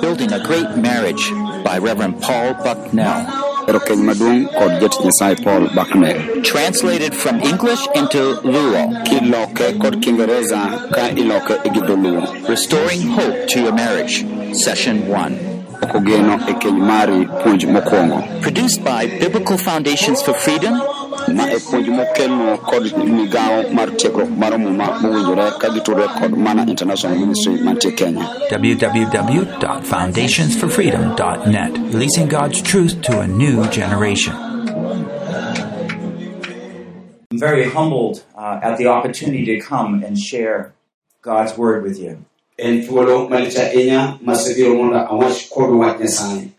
Building a Great Marriage by Reverend Paul Bucknell. Translated from English into Luo. Restoring Hope to Your Marriage. Session 1. Ok ogeno e keny mari puonj mokwongo. Produced by Biblical Foundations for Freedom Ma e puonj mokelno kod migawo mar tiegruok mar muma mowinjore ka gitudore kod Mana International Ministry mantie Kenya. www.foundationsforfreedom.net, releasing God's truth to a new generation. I'm very humbled uh, at the opportunity to come and share God's word with you. En thuolo malich ahinya masebiro mondo awach kodu wach Nyasaye.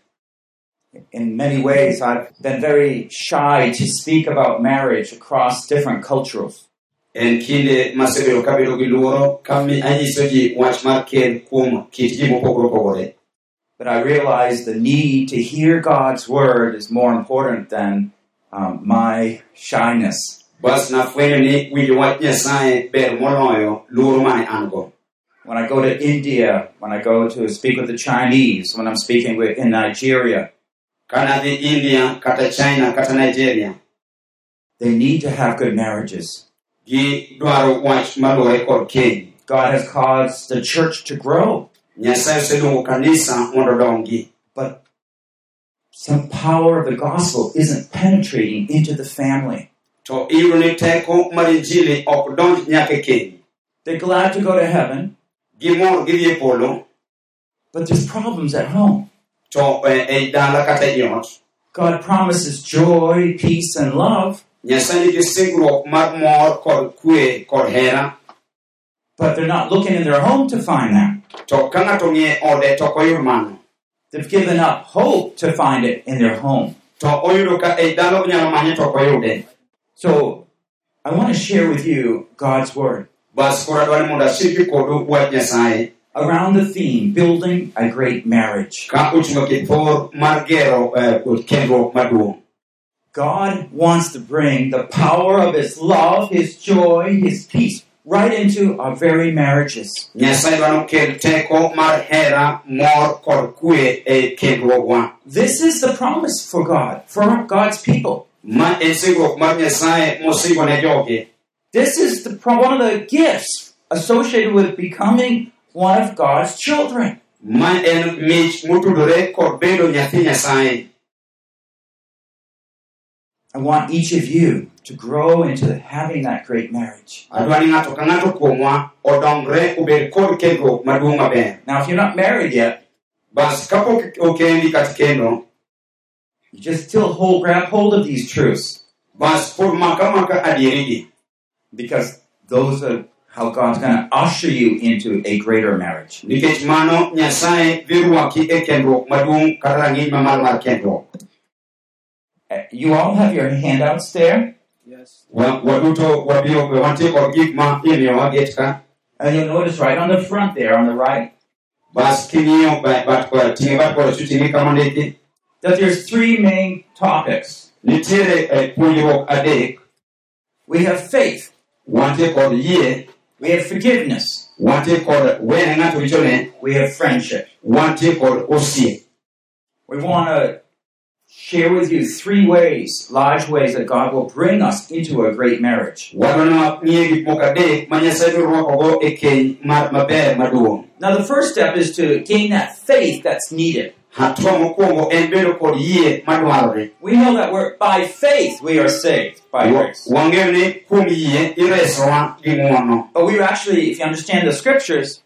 In many ways, I've been very shy to speak about marriage across different cultures. En kinde masebedo kabedo gi luoro ka mi anyiso ji wach mar kuom kit ji mopogore opogore. But I realize the need to hear God's word is more important than um, my shyness. Bas nafwenyo ni winjo wach Nyasaye ber moloyo luoro mane an go. When I go to India, when I go to speak with the Chinese, when I'm speaking with, in Nigeria, Ka nadhi India, kata China, kata Nigeria, they need to have good marriages. gidwaro wach maluwore kod keny. God has caused the church to grow, Nyasaye oseluongo kanisa mondo odongi. but some power of the gospel isn't penetrating into the family. To iyudo ni teko mar Injili ok donj nyaka keny. They're glad to go to heaven, Gimor gidhi polo, but there's problems at home. Eh, eh dala kata eh, God promises joy, peace, and love, Nyasaye nigi singruok mar mor kod kwe kod hera. but they're not looking in their home to find that. To ka ng'ato ng'iye eh, ode to ok oyud mano. They've given up hope to find it in their home. To oyudo ka ei dala onyalo manye to ok oyude. So I want to share with you God's word Bas koro adwaro ni mondo asiki kodu wach Nyasaye around the theme building a great marriage. ka ochungo kipor mar gero eh. God wants to bring the power of His love, His joy, His peace right into our very marriages. Nyasaye dwaro kel teko mar hera, mor kod kwe kendruokwa. This is the promise for God, for God's people. Ma en singruok mar Nyasaye mosingo ne joge. This is the, one of the gifts associated with becoming one of God's children. Ma en mich motudore kod bedo nyathi Nyasaye. I want each of you to grow into having that great marriage. Adwaro ni ng'ato ka ng'ato kuomwa odongre obed kod kendruok maduong' maber. Now, if you're not married yet, Bas kapok okendi kata kendo, you just still hold, grab hold of these truths bas pod maka maka adierigi. because those are how God's going to usher you into a greater marriage. Nikech mano Nyasaye dhi rwaki kendruok maduong' kata rang'iny mamalo mar kendruok. Uh, You all have your handouts there, Wa- Waduto wabiro wantie kod gik ma imiyowa get ka. and you'll notice right on the front there, on the right, Bas king'iyo ba- bat kod ting'e bat kod achung' kama ndiki. that there's three main topics. Nitiere eh, puonjruok adek. We have faith, Wantie kod yie, we have forgiveness, wene we have friendship. wantie kod osiep. We want to share with you three ways, large ways that God will bring us into a great marriage. Wadwaro ni wang'ie gik moko adek ma Nyasaye biro rwakogo keny mar maber maduong'. Now, the first step is to gain that faith that's needed. Hatua mokwongo en bedo kod yie madwarore. We know that we're by faith we are saved by grace. Wang'eyo ni kuom yie iresowa gi ng'wono. But we actually, if you understand the scriptures,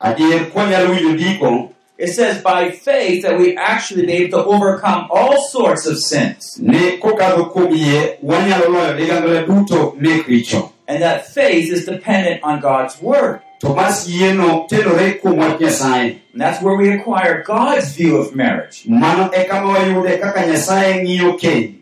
Adier kwanyalo winjo ndiko it says by faith that we actually be able to overcome all sorts of sins. ni kokadho kuom yie wanyalo loyo ligangla duto mek richo. And that faith is dependent on God's word. To bas yieno tenore kuom wach Nyasaye. And that's where we acquire God's view of marriage. Mano e kama wayude kaka Nyasaye ng'iyo keny.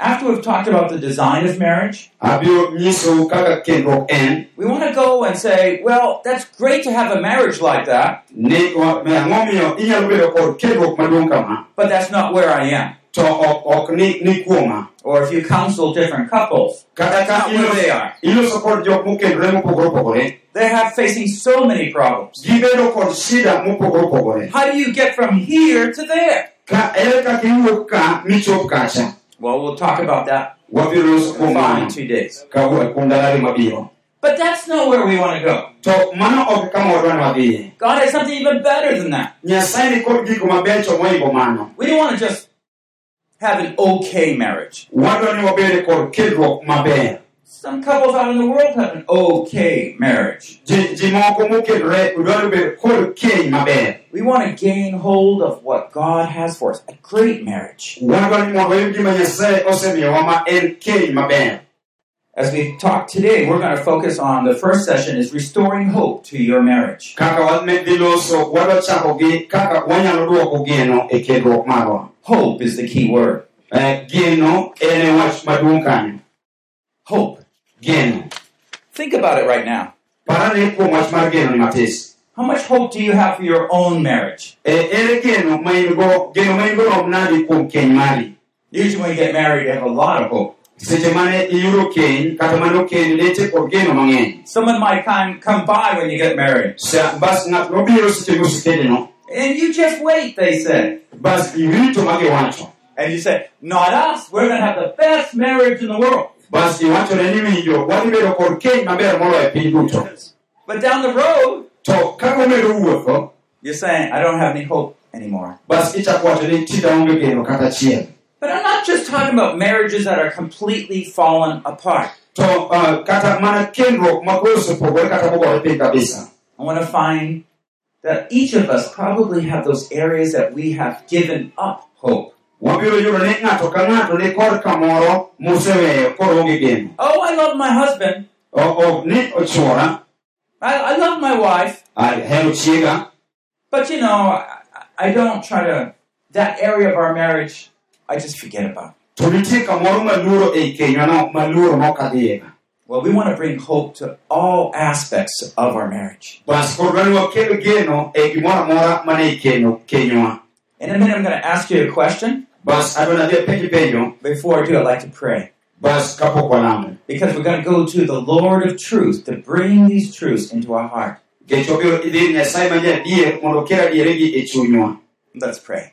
After we've talked about the design of marriage, Abiro nyisou kaka kendruok en. we want to go and say, well, that's great to have a marriage like that, Ni ang'o miyo inyalo bedo kod kendruok maduong' kama. but that's not where I am. To ok, ni, ni kuoma Or if you counsel different couples, that's not where they are. iloso kod jok mokendore mopogore opogore They have facing so many problems. shida mopogore opogore How do you get from here to there? ka ere kaka iwuok ka michop kacha Well, we'll talk about that wabiro loso kuom in two days. kawuok kuom ndalo ariyo mabiro But that's not where we want to go. to mano ok kama wadwa ni wadhiye God has something even better than that. nyasaye ni kod gigo mabecho moingo mano We don't want to just have an okay marriage. wadwa ni wabed kod kedruok maber Some couples out in the world have an okay marriage. ji ji moko mokedore dwaro bedo kod keny maber We want to gain hold of what God has for us a great marriage. As we talk today, we're going to focus on the first session is restoring hope to your marriage. kaka wadhi loso wadwa chako gi kaka wanyalo duoko geno kedruok marwa Hope is the key word. Eh, geno en wach maduong' kanyo Hope. Think about it right now. parane kuom wach mar geno ni matis How much hope do you have for your own marriage? Eh, ere geno ma in go geno ma in go rom nadi kuom keny mari Usually, when you get married, you have a lot of hope. Seche mane iyudo keny kata lete kod geno mang'eny Someone might come, come by when you get married. Bas ng'at nobiro seche mosekedeno And you just wait, they say. bas giwacho And you say, Not us. We're going to have the best marriage in the world. bas iwachone ni winjo wadhi bedo kod keny maber moloyo e piny duto But down the road, to kaka omedo wuotho you're saying, I don't have any hope anymore. bas ichako wacho ni tida onge geno kata achiel But I'm not just talking about marriages that are completely fallen apart. uh, kata mana kendruok ma koro osepogore kata mogore piny kabisa I want to find that each of us probably have those areas that we have given up hope. wabiro yudo ni ng'ato ka ng'ato ni kod kamoro moseweyo koro onge geno Oh, I love my husband. O- ok ni ochuora I, I love my wife. But you know, I, I don't try to, that area of our marriage, I just forget about. to nitie kamoro maluoro ei kenywano maluoro mokadhiyega Well, we want to bring hope to all aspects of our marriage. bas koro dwani wakel geno gimoro amora mane ei kenyo kenywa In a minute, I'm going to ask you a question. bas adwa nadhi apenji penjo Before I do, I'd like to pray. bas kapok walamo Because we're going to go to the Lord of truth to bring these truths into our heart. nikech wabiro idhi ir nyasaye ma jadier mondo okel adieregi chunywa Let's pray.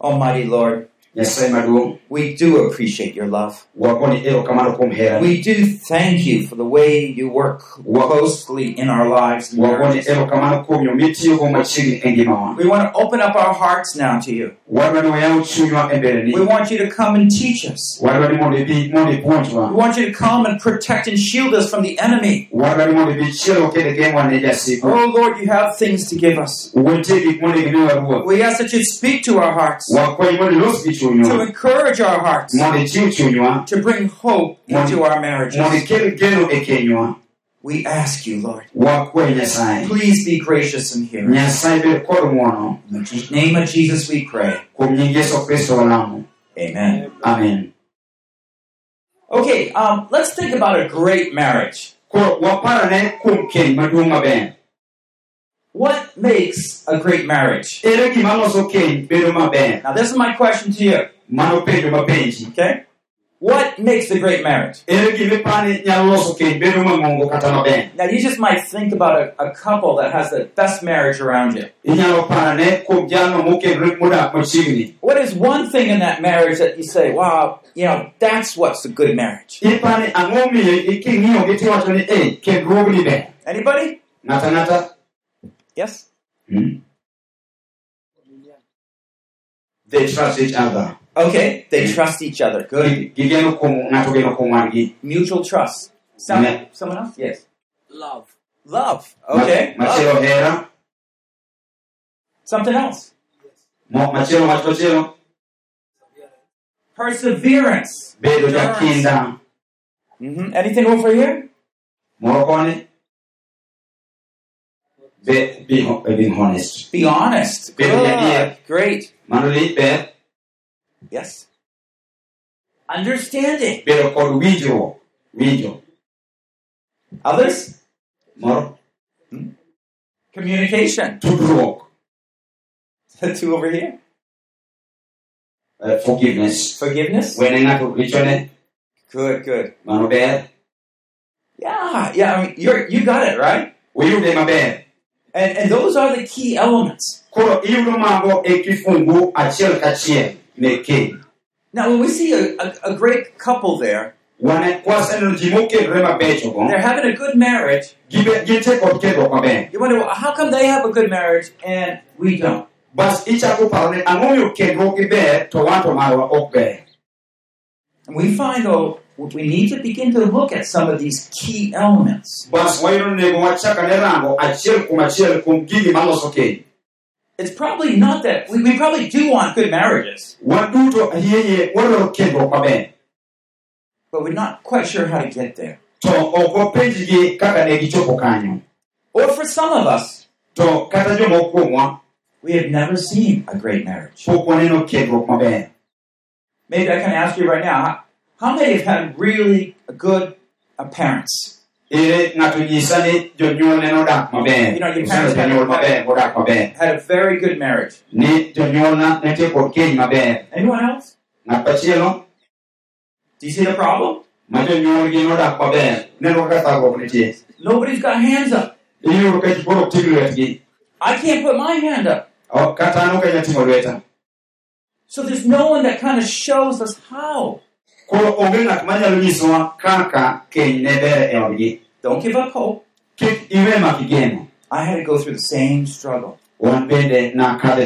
Almighty Lord, nyasaye maduong' we do appreciate your love. wakoni erokamano kuom hera We do thank you for the way you work closely in our lives. and wakoni marriages. erokamano kuom yo mitiyogo machiegni e ngimawa We want to open up our hearts now to you. wadwa ni wayaw chunywa e mbeleni We want you to come and teach us. wadwa ni mondo ibi mondo We ipuonjwa want you to come and protect and shield us from the enemy. wadwa ni mondo ibi chielo kendo geng'wa ne jasigu Oh Lord, you have things to give us. wentie gik mondo gimiwa ruoth We ask that you speak to our hearts, wakwayi mondo ilos gi to encourage our hearts, mondo ichiw chunywa to bring hope into our marriages. mondo ikel geno kenywa We ask you, Lord, please be gracious and hear us. nyasaye bed kod ng'wono In the name of Jesus we pray. kuom nying yesu kristo walamo Amen. amen Okay, um, let's think about a great marriage. koro waparane kuom keny maduong' maber What makes a great marriage? ere gima loso keny bedo maber Now, this is my question to you. mano penjo mapenji Okay? What makes a great marriage? ere gima ipani nyalo loso keny bedo mang'ongo kata maber Now, you just might think about a, a couple that has the best marriage around you. inyalo parane kuom jalno mokendore modak machiegni What is one thing in that marriage that you say, wow, you know, that's what's a good marriage? ipani ang'o miyo king'iyogi tiwacho ni ei kendruogni ber Anybody? Yes? Hmm? they trust each other Okay, they trust each other. Good. Gi- gigeno kuom ng'ato geno kuom wadgi Mutual trust. Some, Yeah. Someone else? Yes. Love. Love. Ma- Okay. Love. machielo Something else. Mo- machielo wach machielo Perseverance. bedo Endurance. jakinda hmm Anything over here? moro be being, being honest Be honest. Jadier. Good. Great. mano li ber Yes. Understanding. bedo kod winjruok winjo Others? moro Communication. tudruok Two over here. eh, forgiveness Forgiveness? wene ng'ato richone Good, good. mano ber Yeah, yeah, I mean, you're, you got it, right? uyude maber And, and those are the key elements. koro iyudo mago kifungu achiel kachiel ne keny Now, when we see a, a, a great couple there, wane kwaseneno ji mokelore mabechogo they're having a good marriage, gibe- gintie kod kedruok maber you wonder, well, how come they have a good marriage and we don't? bas ichako paro ni ang'o miyo kendruokgi ber to wan to marwa ok ber And we find, though, we need to begin to look at some of these key elements. bas wayudo nego wachak ane rango achiel kuom achiel kuom gigi maloso keny It's probably not that, we, we probably do want good marriages, wan duto ahieye wadwaro kendruok maber but we're not quite sure how to get there. to ok wapenjgi kaka ne gichopo kanyo Or for some of us, to kata jomoko kuomwa we have never seen a great marriage. pok waneno kendruok maber Maybe I can ask you right now, how, many have had really good uh, parents? ere ng'ato nyisa ni jonyuolne nodak maber You know, your parents had- jonyuol maber modak maber Had a very good marriage. ni jonyuolna netie kod keny maber Anyone else? Do you see the problem? ma jonyuolgi nodak maber neno kaka thagruok nitie Nobody's got hands up. iyudo ka ji koro ok ting' lwetgi I can't put my hand up. Ok, kata an ok anyal ting'o lweta So there's no one that kind of shows us how. Koro onge ng'at manyalo nyisowa kaka keny ne ber e odgi Don't give up hope. kik iwe mak I had to go through the same struggle. wan bende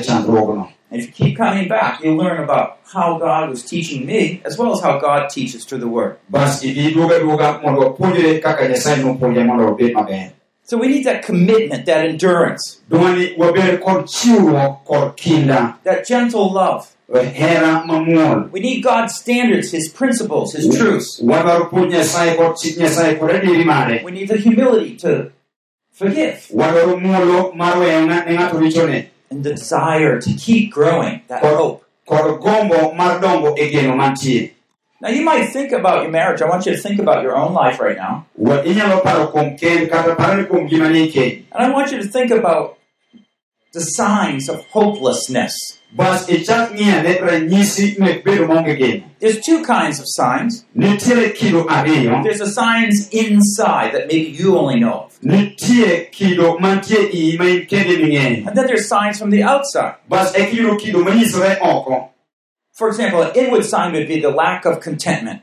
chandruogno And if you keep coming back, you'll learn about how God was teaching me, as well as how God teaches through the Word. bas iduoga duoga mondo wapuonjre kaka nyasaye nopuonja mondo wabed maber So we need that commitment, that endurance, dwani wabed kod chiwruok kod kinda that gentle love. We need God's standards, His principles, His truths. wadwaro puonj nyasaye kod chik nyasaye kod adieri mare We need the humility to forgive wadwaro muolo mar weyo ng'a- ne ng'ato richone and the desire to keep growing, that hope. kod gombo mar dongo geno mantie Now, you might think about your marriage. I want you to think about your own life right now. Wa- inyalo paro kuom kend kata paro ni kuom gima ni keny And I want you to think about the signs of hopelessness. Bas ichak ng'iane ranyisi mek bedo maonge geno There's two kinds of signs. nitiere kido ariyo There's the signs inside that maybe you only know of. nitie kido mantie iyi ma in kende ming'eyo And then there's signs from the outside. bas eka iyudo kido manyisore oko For example, an inward sign would be the lack of contentment.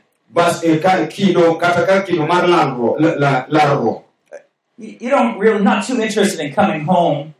you don't really, not too interested in coming home.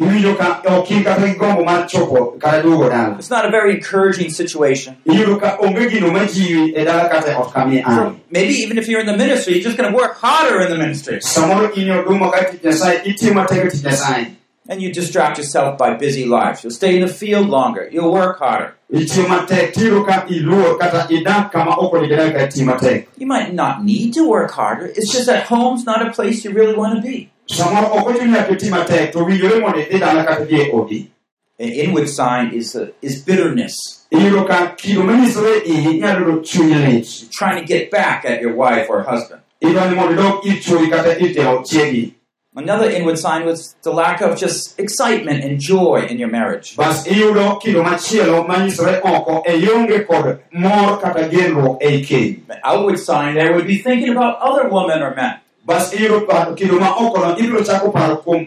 Iwinjo eh, ka ok in kata gi gombo mar chopo kata duogo dala It's not a very encouraging situation. iyudo ka onge gino majiwi e dala kata e ot kami So an maybe even if you're in the ministry, you're just going to work harder in the ministry. samoro in e oduma ka tich nyasaye itiyo matek tich nyasaye And you distract yourself by busy lives. You'll stay in the field longer. You'll work harder. itiyo matek tiyudo ka iluor kata idak kama ok onego idag ka itiyo matek You might not need to work harder. It's just that home's not a place you really want to be. Samoro ok ochuno nyaka iti matek to winjore mondo idhi dala kata dhi e odi An inward sign is uh, is bitterness. iyudo ka kido manyisore iyi nyalo yudo chuny lit Trying to get back at your wife or husband. idwani mondo idog ir chuori kata ir jaot chiegi Another inward sign was the lack of just excitement and joy in your marriage. bas iyudo kido machielo manyisore oko e ionge kod mor kata genruok ei keny outward sign there would be thinking about other women or men. Bas kido ma okono ibiro chako paro kuom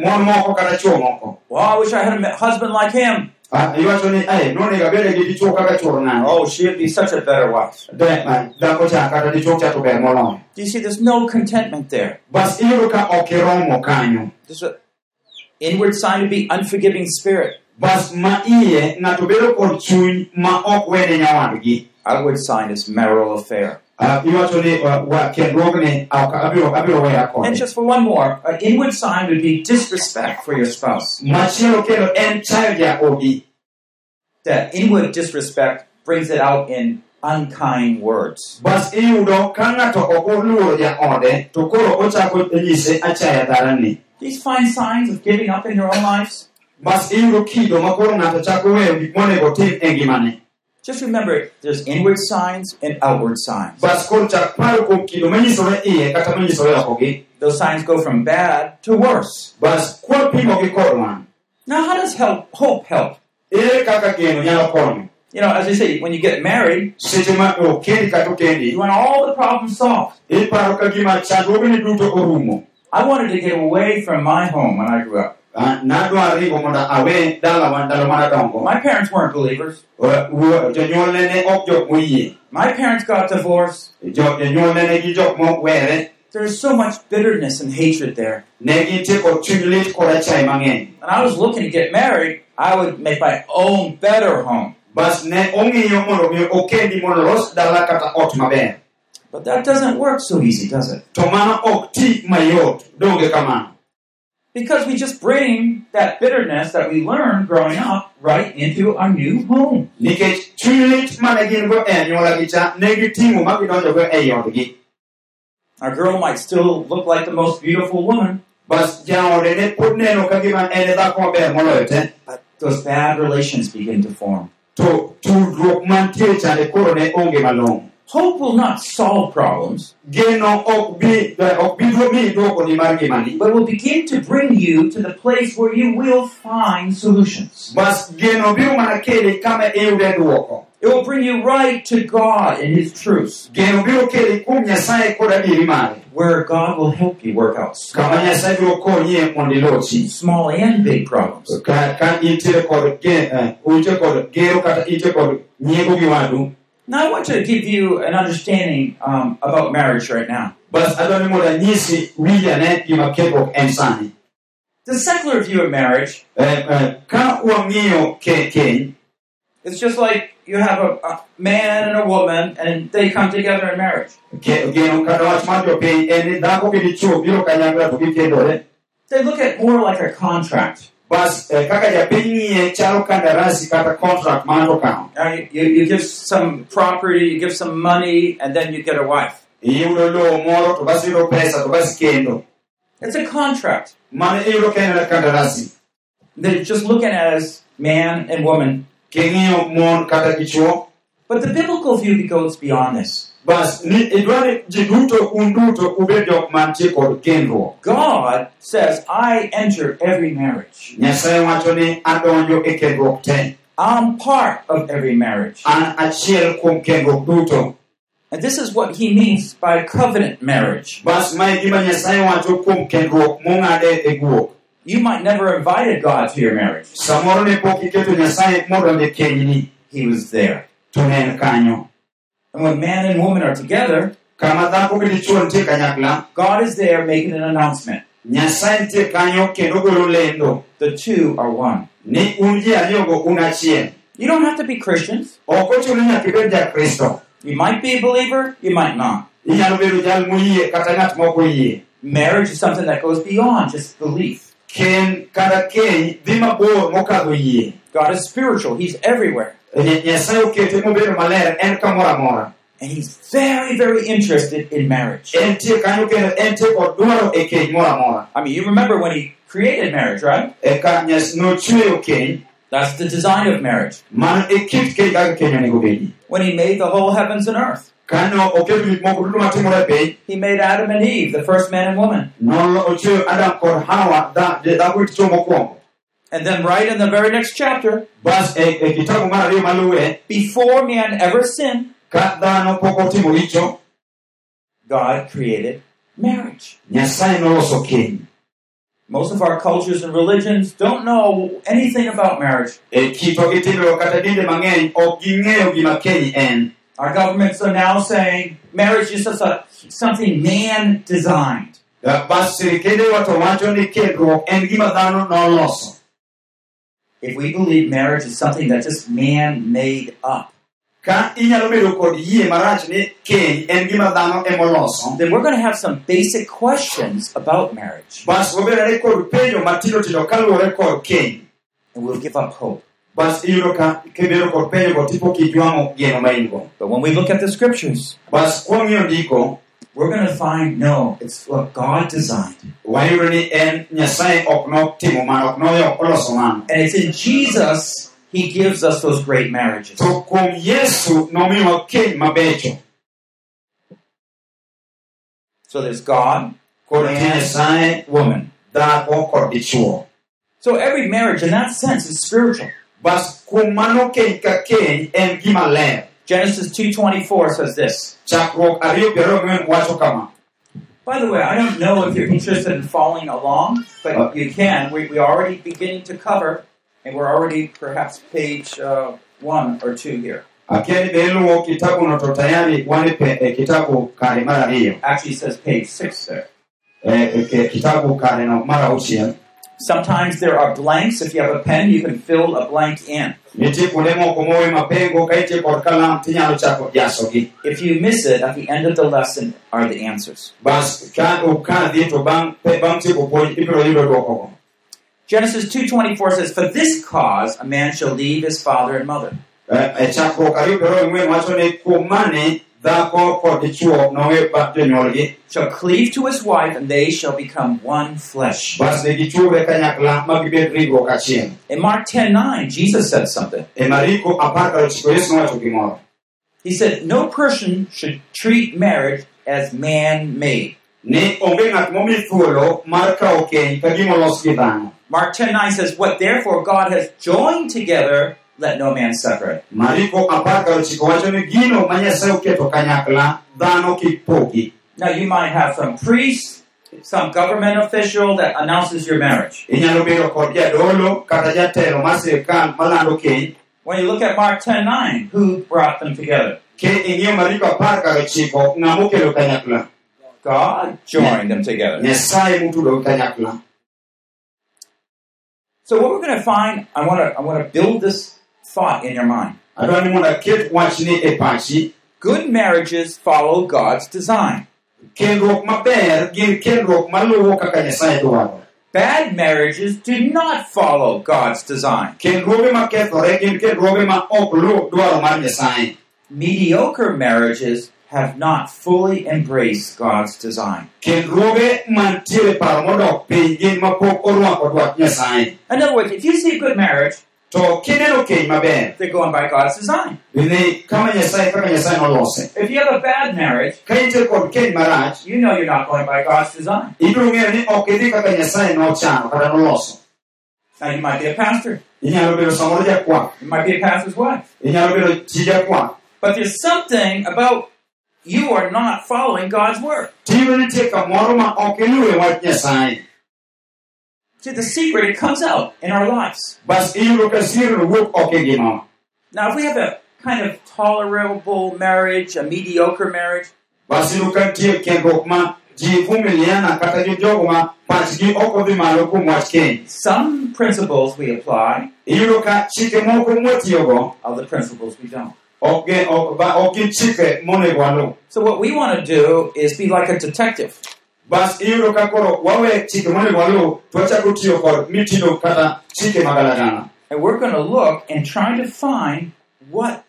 mon moko kata moko Well, I wish I had a husband like him. Iwacho ni "Ai, nonego abede gi kaka Oh, she'd be such a better wife. De- dhako cha kata cha to ber moloyo Do you see? There's no contentment there. bas iyudo ka ok iromo kanyo There's an inward sign to be unforgiving spirit. bas ma iye ng'ato bedo kod chuny ma ok wene nyawadgi Outward sign is marital affair. Uh, Iwacho uh, ni wa- kendruogni ok abiro abiro weya And uh, just for one more, an inward sign would be disrespect for your spouse. machielo kendo en chayo jaodi That inward disrespect brings it out in unkind words. bas iyudo ka ng'ato ok oluoro jaode to koro ochako nyise achaya dharani These find signs of giving up in your own lives. Bas iyudo kido ma koro ng'ato chako weyo gik monego tim ngimane Just remember, there's inward signs and outward signs. bas koro chak paro kuom kido manyisore iye kata manyisore okogi Those signs go from bad to worse. bas kwapimogi kod wan Now, how does help, hope help? ere kaka geno nyalo konyo You know, as I say, when you get married, seche ma okendi kata okendi you want all the problems solved. iparo ka gima chandruogni duto orumo I wanted to get away from my home when I grew up. Ah, nadwa ringo mondo awe dalawa ndalo manadongo My parents weren't believers. Wuo- jonyuolne ne ok jok moyie My parents got divorced. Jo- jonyuolne ne gi jok mowere There's so much bitterness and hatred there. ne gintie kod chuny lit kod achai mang'eny When I was looking to get married, I would make my own better home. bas ne ong'iyo mondo mi okendi mondo olos dala kata ot maber But that doesn't work so easy, does it? Because we just bring that bitterness that we learned growing up right into our new home. nikech chuny lit mane gin go anyuolagi cha ne giting'o ma gidonjogo ei odgi Our girl might still look like the most beautiful woman, bas jaode ne pod neno ka gima en dhako maber moloyo te but those bad relations begin to form. To tudruok mantie chande koro ne onge malong'o Hope will not solve problems, geno ok bi ok bi duo miyi mar ngimani but will begin to bring you to the place where you will find solutions. bas geno biro mana keli kama iyude dwoko It will bring you right to God and His truths, geno biro keli kuom nyasaye kod adieri mare where God will help you work out kama small, nyasaye biro konyie mondo ilochi small and big problems. ka, ka intiere kod ge, kod gero kata ite kod nyiego gi wadu Now, I want to give you an understanding um, about marriage right now. bas adwa ni mondo anyisi winjane gima kekruok en sani The secular view of marriage Eh, eh, ka wang'iyo ke- keny It's just like you have a, a man and a woman, and they come together in marriage. ke- geno kata wach mar jopiny en ni dhako gi dichuo biro kanyakla to gikendore They look at more like a contract. Bas eh, kaka japiny ng'iye chalo kandarasi kata contract ma ng'ato okawo you, you, give some property, you give some money, and then you get a wife. iyudo lowo moro to bas iyudo pesa to bas ikendo It's a contract. mane iyudo en kandarasi They're just looking at as man and woman. king'iyo mon kata dichuo But the biblical view goes beyond this. Bas ni idwa ni ji duto un duto ubed jok mantie kod kendruok God says, I enter every marriage. nyasaye wacho ni adonjo e kendruok te I'm part of every marriage. an achiel kuom kendruok duto And this is what he means by covenant marriage. bas mae gima nyasaye wacho kuom kendruok mong'ade e guok You might never invited God to your marriage. samoro ne pok iketo nyasaye modonjo e kenyni He was there. to ne en kanyo And when man and woman are together, kama dhako gi dichuo nitie kanyakla God is there making an announcement. nyasaye nitie kanyo kendo golo lendo The two are one. ni un ji ariyogo un achiel You don't have to be Christians. ok ochuno ni nyaka ibed jakristo You might be a believer, you might not. inyalo bedo jal moyie kata ng'at moko yie Marriage is something that goes beyond just belief. ken kata keny dhi mabor mokadho yie God is spiritual, He's everywhere. Ny- nyasaye okete mobedo maler en kamoro amora And He's very, very interested in marriage. entie kanyo kendo entie kod dwaro keny moro amora I mean, you remember when He created marriage, right? eka nyas nochweyo keny That's the design of marriage. mano kit keny kaka keny When He made the whole heavens and earth, kano oketo gik moko duto matimore piny He made Adam and Eve, the first man and woman. And then, right in the very next chapter, bas e, e kitabu mar ariyo maluwe before man ever sinned, ka dhano pok otimo richo God created marriage. nyasaye noloso keny Most of our cultures and religions don't know anything about marriage. kito gi timbewa kata dinde mang'eny ok ging'eyo gima keny en Our governments are now saying marriage is just a, something man designed. If we believe marriage is something that just man made up, ka inyalo bedo kod yie marach ni keny en gima dhano emoloso then we're going to have some basic questions about marriage. bas wabedore kod penjo matindo tindo kaluwore kod keny And we'll give up hope. bas iyudo ka kibedo kod penjo go tipo geno ma in go But when we look at the scriptures, bas kwang'iyo ndiko we're going to find no, it's what God designed. wayudo ni en nyasaye ok notimo mano ok noyo oloso mano And it's in Jesus, He gives us those great marriages. to kuom yesu nomiyowa keny mabecho So there's God, Man. woman. dhako kod dichuo So every marriage in that sense is spiritual. Bas kuom mano keny ka keny en gima ler Genesis 2.24 says this. chakruok ariyo piero ang'wen wacho kama By the way, I don't know if you're interested in following along, but uh. you can. We, we're already beginning to cover, and we're already perhaps page uh, one or two here. akia ni be iluwo kitabuno to tayari wan e pe- e kitabu kare mar ariyo Actually, it says page six there. Eh, eh, ke- kitabu kare no mar auchiel Sometimes there are blanks. If you have a pen, you can fill a blank in. nitie kuonde moko mowe mapengo ka itiyo kod kalam tinyalo chako jasogi If you miss it, at the end of the lesson are the answers. bas ka okadhi to bang' pe- bang' tieko puonj ibiro yudo duokogo Genesis 2.24 says, For this cause a man shall leave his father and mother. Chakruok ariyo piero ang'wen wacho ni kuom mane dhako kod dichuo nowe bang' jonyuolgi Shall cleave to his wife, and they shall become one flesh. bas ne gichwowe kanyakla ma gibed ringruok achiel In Mark 10.9, Jesus said something. mariko apar kar ochiko yesu nowacho gimoro He said, No person should treat marriage as man made. ni onge ng'at momi thuolo mar kawo keny ka gima olos gi dhano Mark 10.9 says, What therefore God has joined together, let no man separate. mariko apar kar ochiko wacho ni gino ma nyasaye oketo kanyakla dhano kik pogi Now you might have some priest, some government official that announces your marriage. inyalo bedo kod jadolo kata jatelo mar sirikal malando keny When you look at Mark 10.9, who brought them together? ke ing'iyo mariko apar kar ochiko ng'ama okelo kanyakla God joined them together. nyasaye motudogi kanyakla So what we're going to find, I want to I want to build this thought in your mind. adwa ni mondo aket wachni pachi Good marriages follow God's design. kendruok maber gin kendruok maluwo kaka nyasaye dwaro Bad marriages do not follow God's design. kendruoge makethore gin kendruoge ma ok luw dwaro mar nyasaye Mediocre marriages have not fully embraced God's design. kendruoge mantiere paro modok piny gin mapok orwako dwach nyasaye In other words, if you see a good marriage, to kineno keny maber they're going by God's design. kama nyasaye kaka nyasaye nolose If you have a bad marriage, ka intiere kod keny marach you know you're not going by God's design. ibiro ng'eyo ni ok idhi kaka nyasaye nochano kata noloso Now you might be a pastor, inyalo bedo samoro jakwath you might be a pastor's wife, inyalo bedo chi jakwath but there's something about you are not following God's word. tiyudo nitie kamoro ma ok iluwe wach nyasaye See, the secret it comes out in our lives. bas iyudo ka sirno wuok oko e ngimawa Now, if we have a kind of tolerable marriage, a mediocre marriage, bas iyudo ka nitie ma ji vumiliana kata gi jogo ma pachgi ok odhi malo kuom wach keny some principles we apply, iyudo ka chike moko mwatiyogo other principles we don't. ok gin- ok ba- ok gin chike monego waluw So what we want to do is be like a detective. Bas iyudo ka koro wawe chike monego waluw to wachako tiyo kod kata chike magalagala And we're going to look and try to find what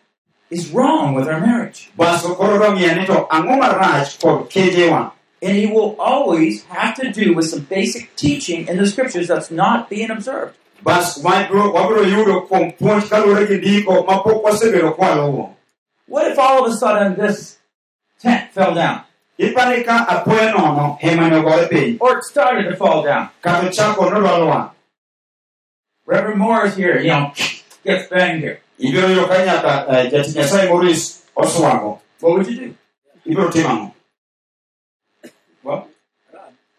is wrong with our marriage. bas koro dong'iya ni to ang'o marach kod kejewa And it will always have to do with some basic teaching in the scriptures that's not being observed. bas wabiro wabiro yudo kuom puonj kaluwore gi ndiko mapok wasebedo kwaluwo What if all of a sudden this tent fell down? Ipani apoya nono hema ne ogore piny Or it started to fall down? kata ochako nodwa Reverend Moore is here, you know, gets banged here. ibiro yudo ka nyaka eh, jatich nyasaye moris oswago What would you do? ibiro timo ang'o Well,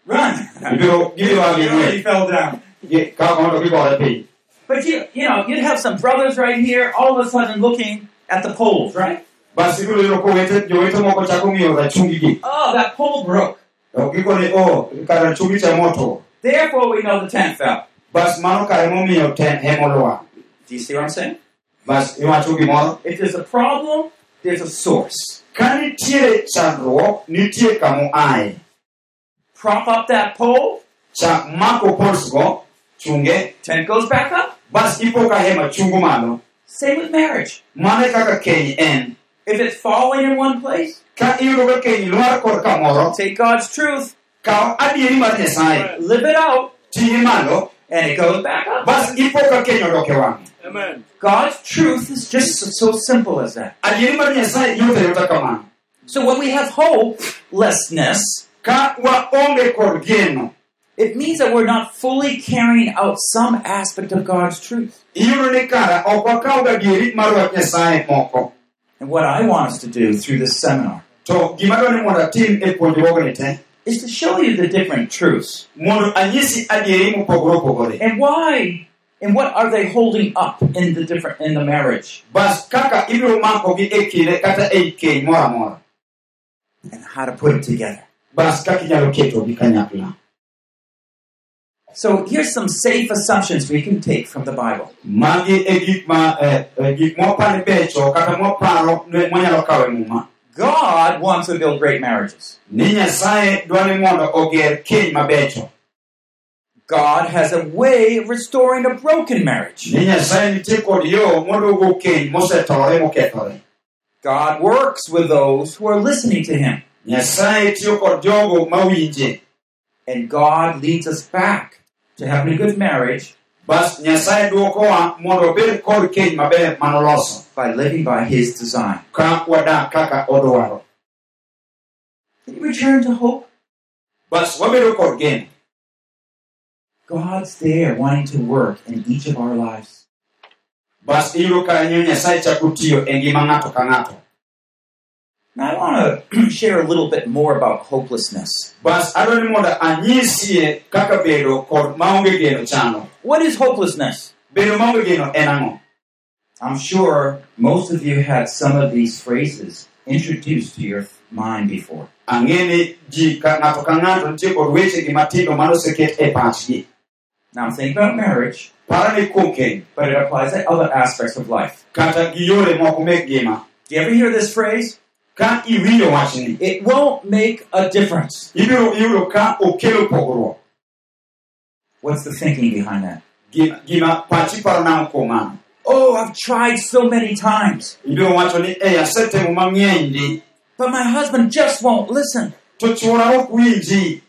run. gibiro You already fell down. Gi- ka mondo gigore piny But you, you know, you'd have some brothers right here, all of a sudden looking at the poles, right? Bas ibiro yudo kowete jowete moko chako ng'iyo rachungi gi Oh, that pole broke. to gikoni o kar rachungi cha moto Therefore, we know the tent fell. bas mano kare momiyo ten hema olwar Do you see what I'm saying? bas iwacho gimoro If there's a problem, there's a source. ka nitiere chandruok nitie kamoaye Prop up that pole, chak mako polsgo chunge tent goes back up. bas ipo ka hema chungo malo Same with marriage. mano kaka keny en If it's falling in one place, ka iyudo ka keny lwar kod kamoro take God's truth, kaw adieri mar nyasaye. Live it out, ting'e malo. And it goes back up. bas ipo ka keny odok e God's truth is just so simple as that. adieri mar nyasaye yot ayota kamano So when we have hopelessness, ka waonge kod geno. it means that we're not fully carrying out some aspect of God's truth. Iyudo ni kara ok wakawga giri mar wach nyasaye moko And what I want us to do through this seminar to gima dwa ni mondo atim puonjruogni te is to show you the different truths. mondo anyisi adieri mopogore opogore. And why and what are they holding up in the different in the marriage? Bas kaka ibiro makogi kinde kata ei keny moro amora and how to put it together. So here's some safe assumptions we can take from the Bible. magi gik ma gik mwapani becho kata mwaparo ne- mwanyalo kawo muma God wants to build great marriages. ni nyasaye dwa ni mondo oger keny mabecho God has a way of restoring a broken marriage. ni nyasaye nitie kod yo moduogo keny mosetore mokethore God works with those who are listening to Him. nyasaye tiyo kod jogo mawinje And God leads us back to having a good marriage bas nyasaye dwokowa mondo obed kod keny maber manoloso by living by His design. ka wadak kaka odwaro Can you return to hope? bas wabedo kod geno God's there wanting to work in each of our lives. bas iyudo kanyo nyasaye chako tiyo e ngima ng'ato ka ng'ato Now, I want to share a little bit more about hopelessness. bas adwa ni mondo anyisie kaka bedo kod maonge geno chano What is hopelessness? bedo maonge geno en I'm sure most of you had some of these phrases introduced to your mind before. ang'e ni ji ka ng'ato ka ng'ato nitie kod wechegi matindo manoseket pachgi Now, think about marriage, para ni kuom keny but it applies to other aspects of life. kata gi yore moko mek ngima Do you ever hear this phrase? Ka iwinjo wachni It won't make a difference. ibiro yudo ka okelo pogruok What's the thinking behind that? gima, gima pachi paro nang'o kuom mano Oh, I've tried so many times, ibiro wacho ni asetemo mang'eny di but my husband just won't listen. to chuora ok winji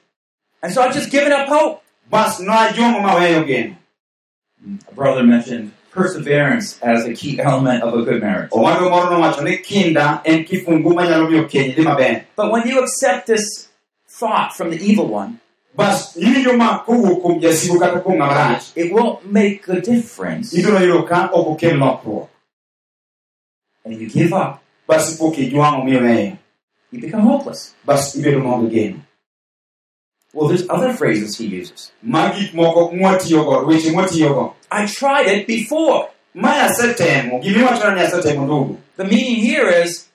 And so I've just given up hope. bas najomo maweyo geno A brother mentioned perseverance as a key element of a good marriage. owado moro nowacho ni kinda en kifungu manyalo miyo keny dhi maber But when you accept this thought from the evil one, bas iwinjo ma kowuok kuom jasigu kata kuom ng'ama rach it won't make a difference. ibiro yudo ka ok And you give up, bas ipok ijwang'o miweyo you become hopeless. bas ibedo maonge geno Well, there's other phrases he uses. ma gik moko mwatiyogo weche mwatiyogo I tried it before. mae asetemo gimiwachona ni The meaning here is,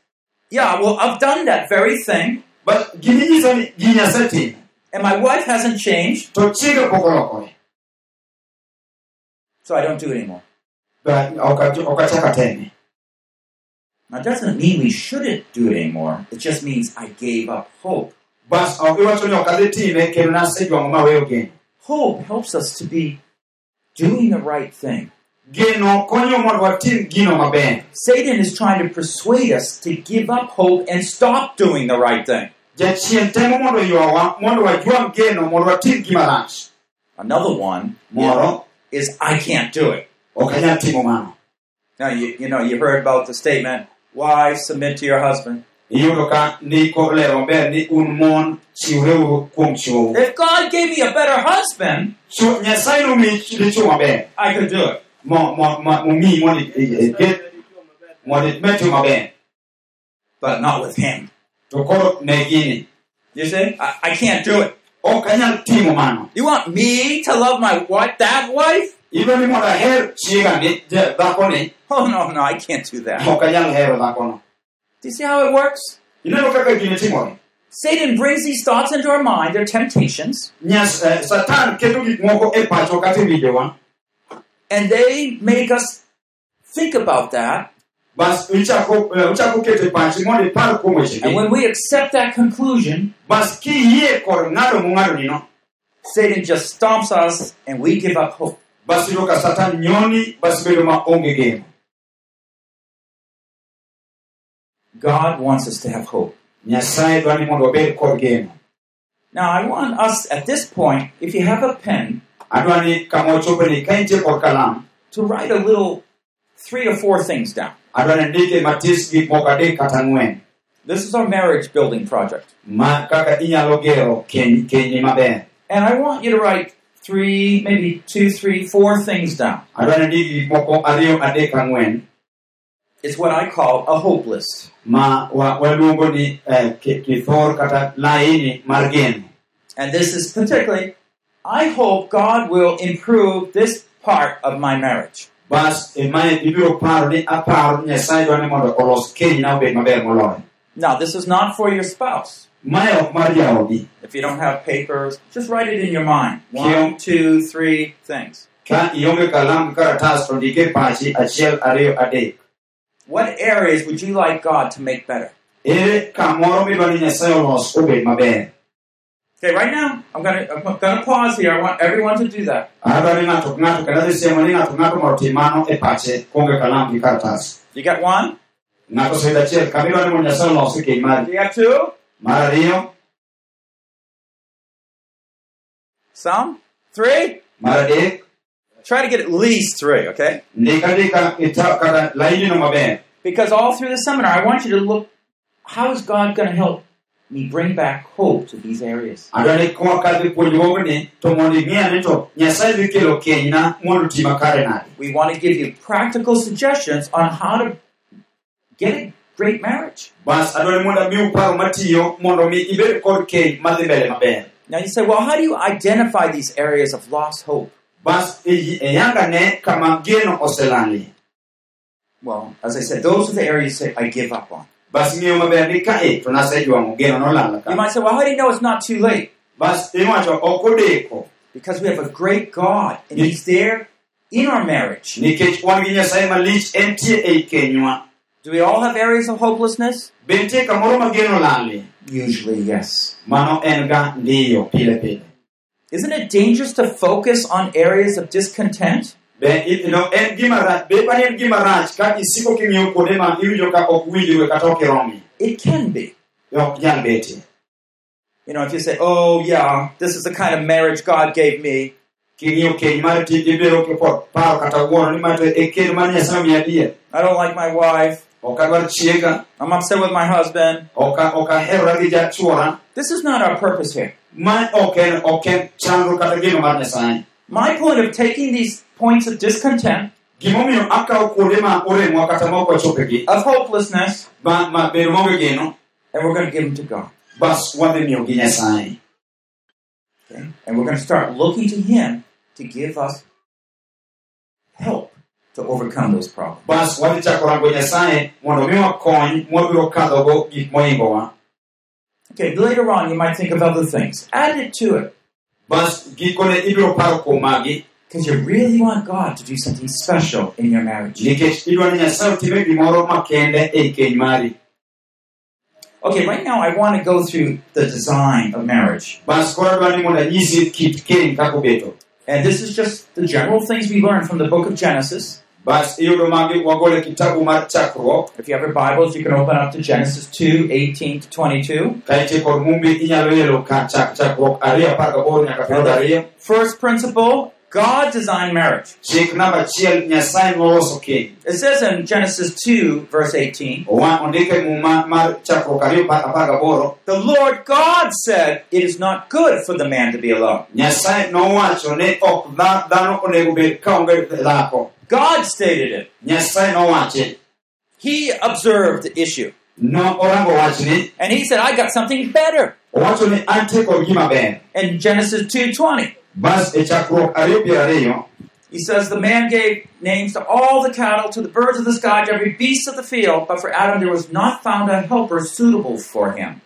yeah, well, I've done that very thing, but giminyiso ni gini asetimo and my wife hasn't changed, to chiega pok olokore so I don't do it anymore. Ba- ok ach- ok achak ateme Now, it doesn't mean we shouldn't do it anymore. It just means I gave up hope. Bas ok iwacho ni ok adhi time kendo nasejwang'o maweyo geno Hope helps us to be doing the right thing. geno konyo mondo watim gino maber Satan is trying to persuade us to give up hope and stop doing the right thing. jachien temo mondo ywawa mondo wajwang geno mondo watim gima rach Another one moro is I can't do it. ok anyal timo mano Now, you, you know, you heard about the statement, wives submit to your husband. Iyudo ka ndiko lero maber ni un mon chiwreuru kuom If God gave me a better husband, Chwo- nyasaye nomiyi dichwo maber I could do it. mo- mo- mo- momiyi mondo i- i- iket mondo imed timo maber But not with him. to koro ne gini You see? I, I can't do it. ok anyal timo mano You want me to love my wife, that wife? idwa ni mondo aher chiega ni ja- dhakoni Oh, no, no, I can't do that. ok anyal hero dhakono Do you see how it works? ineno kaka gini timore Satan brings these thoughts into our mind, they're temptations, Nyas, satan keto gik moko pacho kata e and they make us think about that. bas ichako uchako keto pachi mondo ipar kuom And when we accept that conclusion, bas kiyie kod ng'ado nino? Satan just stomps us and we give up hope. God wants us to have hope. nyasaye dwa mondo wabed kod geno Now, I want us at this point, if you have a pen, adwa ni kama ochopeni ka intie kod kalam to write a little three or four things down. adwa ndike matis gik moko adek kata ang'wen This is our marriage building project. ma kaka inyalo gero keny kenyi maber And I want you to write three, maybe two, three, four things down. adwa ni gik moko ariyo adek ang'wen It's what I call a hope list. ma wa- waluongo ni eh, kithor kata laini mar geno And this is particularly, I hope God will improve this part of my marriage. bas emae ibiro paro ni aparo nyasaye dwa mondo olos kenyna obed maber moloyo Now, this is not for your spouse. mae ok mar jaodi If you don't have papers, just write it in your mind. One, two, three things. What areas would you like God to make better? Eh, ere kamoro midwa ni nyasaye olos obed maber Okay, right now, I'm gonna I'm gonna pause here. I want everyone to do that. adwa ni ng'ato ka ng'ato kendo adhi siemo ni ng'ato ka ng'ato mondo otim mano pache kuonge kalam gi karatas You got one? ng'ato osebedo achiel kamidwa ni mondo nyasaye olos keny mari You got two? Some? Three? Try to get at least three, okay? Because all through the seminar, I want you to look how is God going to help me bring back hope to these areas? We want to give you practical suggestions on how to get a great marriage. Now you say, well, how do you identify these areas of lost hope? Bas eh, eh, e- eyanga ne kama geno oselali Well, as I said, those are the areas that I give up on. bas ng'eyo maber ni ka eh, e to geno nolala You might say, well, how do you know it's not too late? bas iwacho ok odeko Because we have a great God, and He's there in our marriage. nikech wan gi nyasaye malich entie ei kenywa Do we all have areas of hopelessness? be kamoro ma lali Usually, yes. mano en ga ndiyo pile pile Isn't it dangerous to focus on areas of discontent? be i- no, en gima rach be pani en gima rach ka isiko king'iyo kuonde ma iwinjo ka ok winjruwe kata ok iromi It can be. ok nyal betie You know, if you say, oh, yeah, this is the kind of marriage God gave me, king'iyo keny mar ti ibiro kipod paro kata wuoro ni ma to keny mar nyasaye omiya adier I don't like my wife, ok adwar chiega I'm upset with my husband. ok a- ok aherora gi jachuora This is not our purpose here. Ma ok ok chandro kata geno mar nyasaye My point of taking these points of discontent, gimomiyo akawo kuonde ma oremwa kata ma ok wachopegi of hopelessness, ma ma bedo maonge geno and we're going to give them to God. bas wadhi miyo nyasaye Okay? And we're going to start looking to Him to give us help to overcome those problems. bas wadhi chako rango nyasaye mondo miwa kony mwabiro kadhogo gik moingowa Okay, later on you might think of other things. Add it to it. bas gikone ibiro paro kuom magi Because you really want God to do something special in your marriage. nikech idwa ni nyasaye otime gimoro makende ei Okay, right now I want to go through the design of marriage. bas koro adwa ni mondo anyisi kit keny kaka obeto And this is just the general things we learned from the book of Genesis. Bas iyudo magi wagolo e kitabu If you have your Bibles, you can open up to Genesis 2 18 to 22. ka itie mumbi inyalo yelo ka chak chakruok ariyo apar gaboro nyaka piero ariyo. First principle God designed marriage. chik namba achiel nyasaye noloso keny. It says in Genesis 2, verse 18, Owa- ondike e muma mar chakruok ariyo pa- apar the Lord God said, It is not good for the man to be alone. Nyasaye nowacho ni ok dha- dhano onego bed ka God stated it. nyasaye nowache He observed the issue. no orango wachni And he said, I got something better. owacho ni antie kod gima ber In Genesis 2.20, bas e chakruok ariyo piero ariyo he says, The man gave names to all the cattle, to the birds of the sky, to every beast of the field, but for Adam there was not found a helper suitable for him.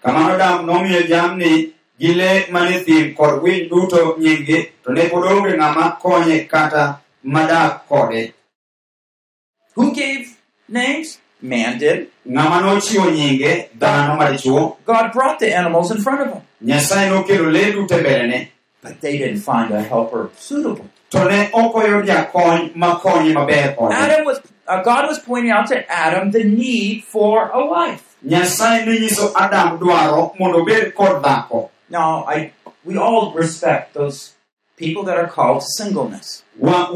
gi le mane thim kod winy duto nyinggi to ne pod onge ng'ama konye kata madak kode Who gave names? Man did. ng'ama nochiwo nyinge dhano madichuo God brought the animals in front of him, nyasaye nokelo le duto mbelene but they didn't find a helper suitable. to ne ok oyud jakony makonye maber kode Adam was, uh, God was pointing out to Adam the need for a wife. nyasaye ne nyiso adam dwaro mondo obed kod dhako Now, I, we all respect those people that are called to singleness. In 1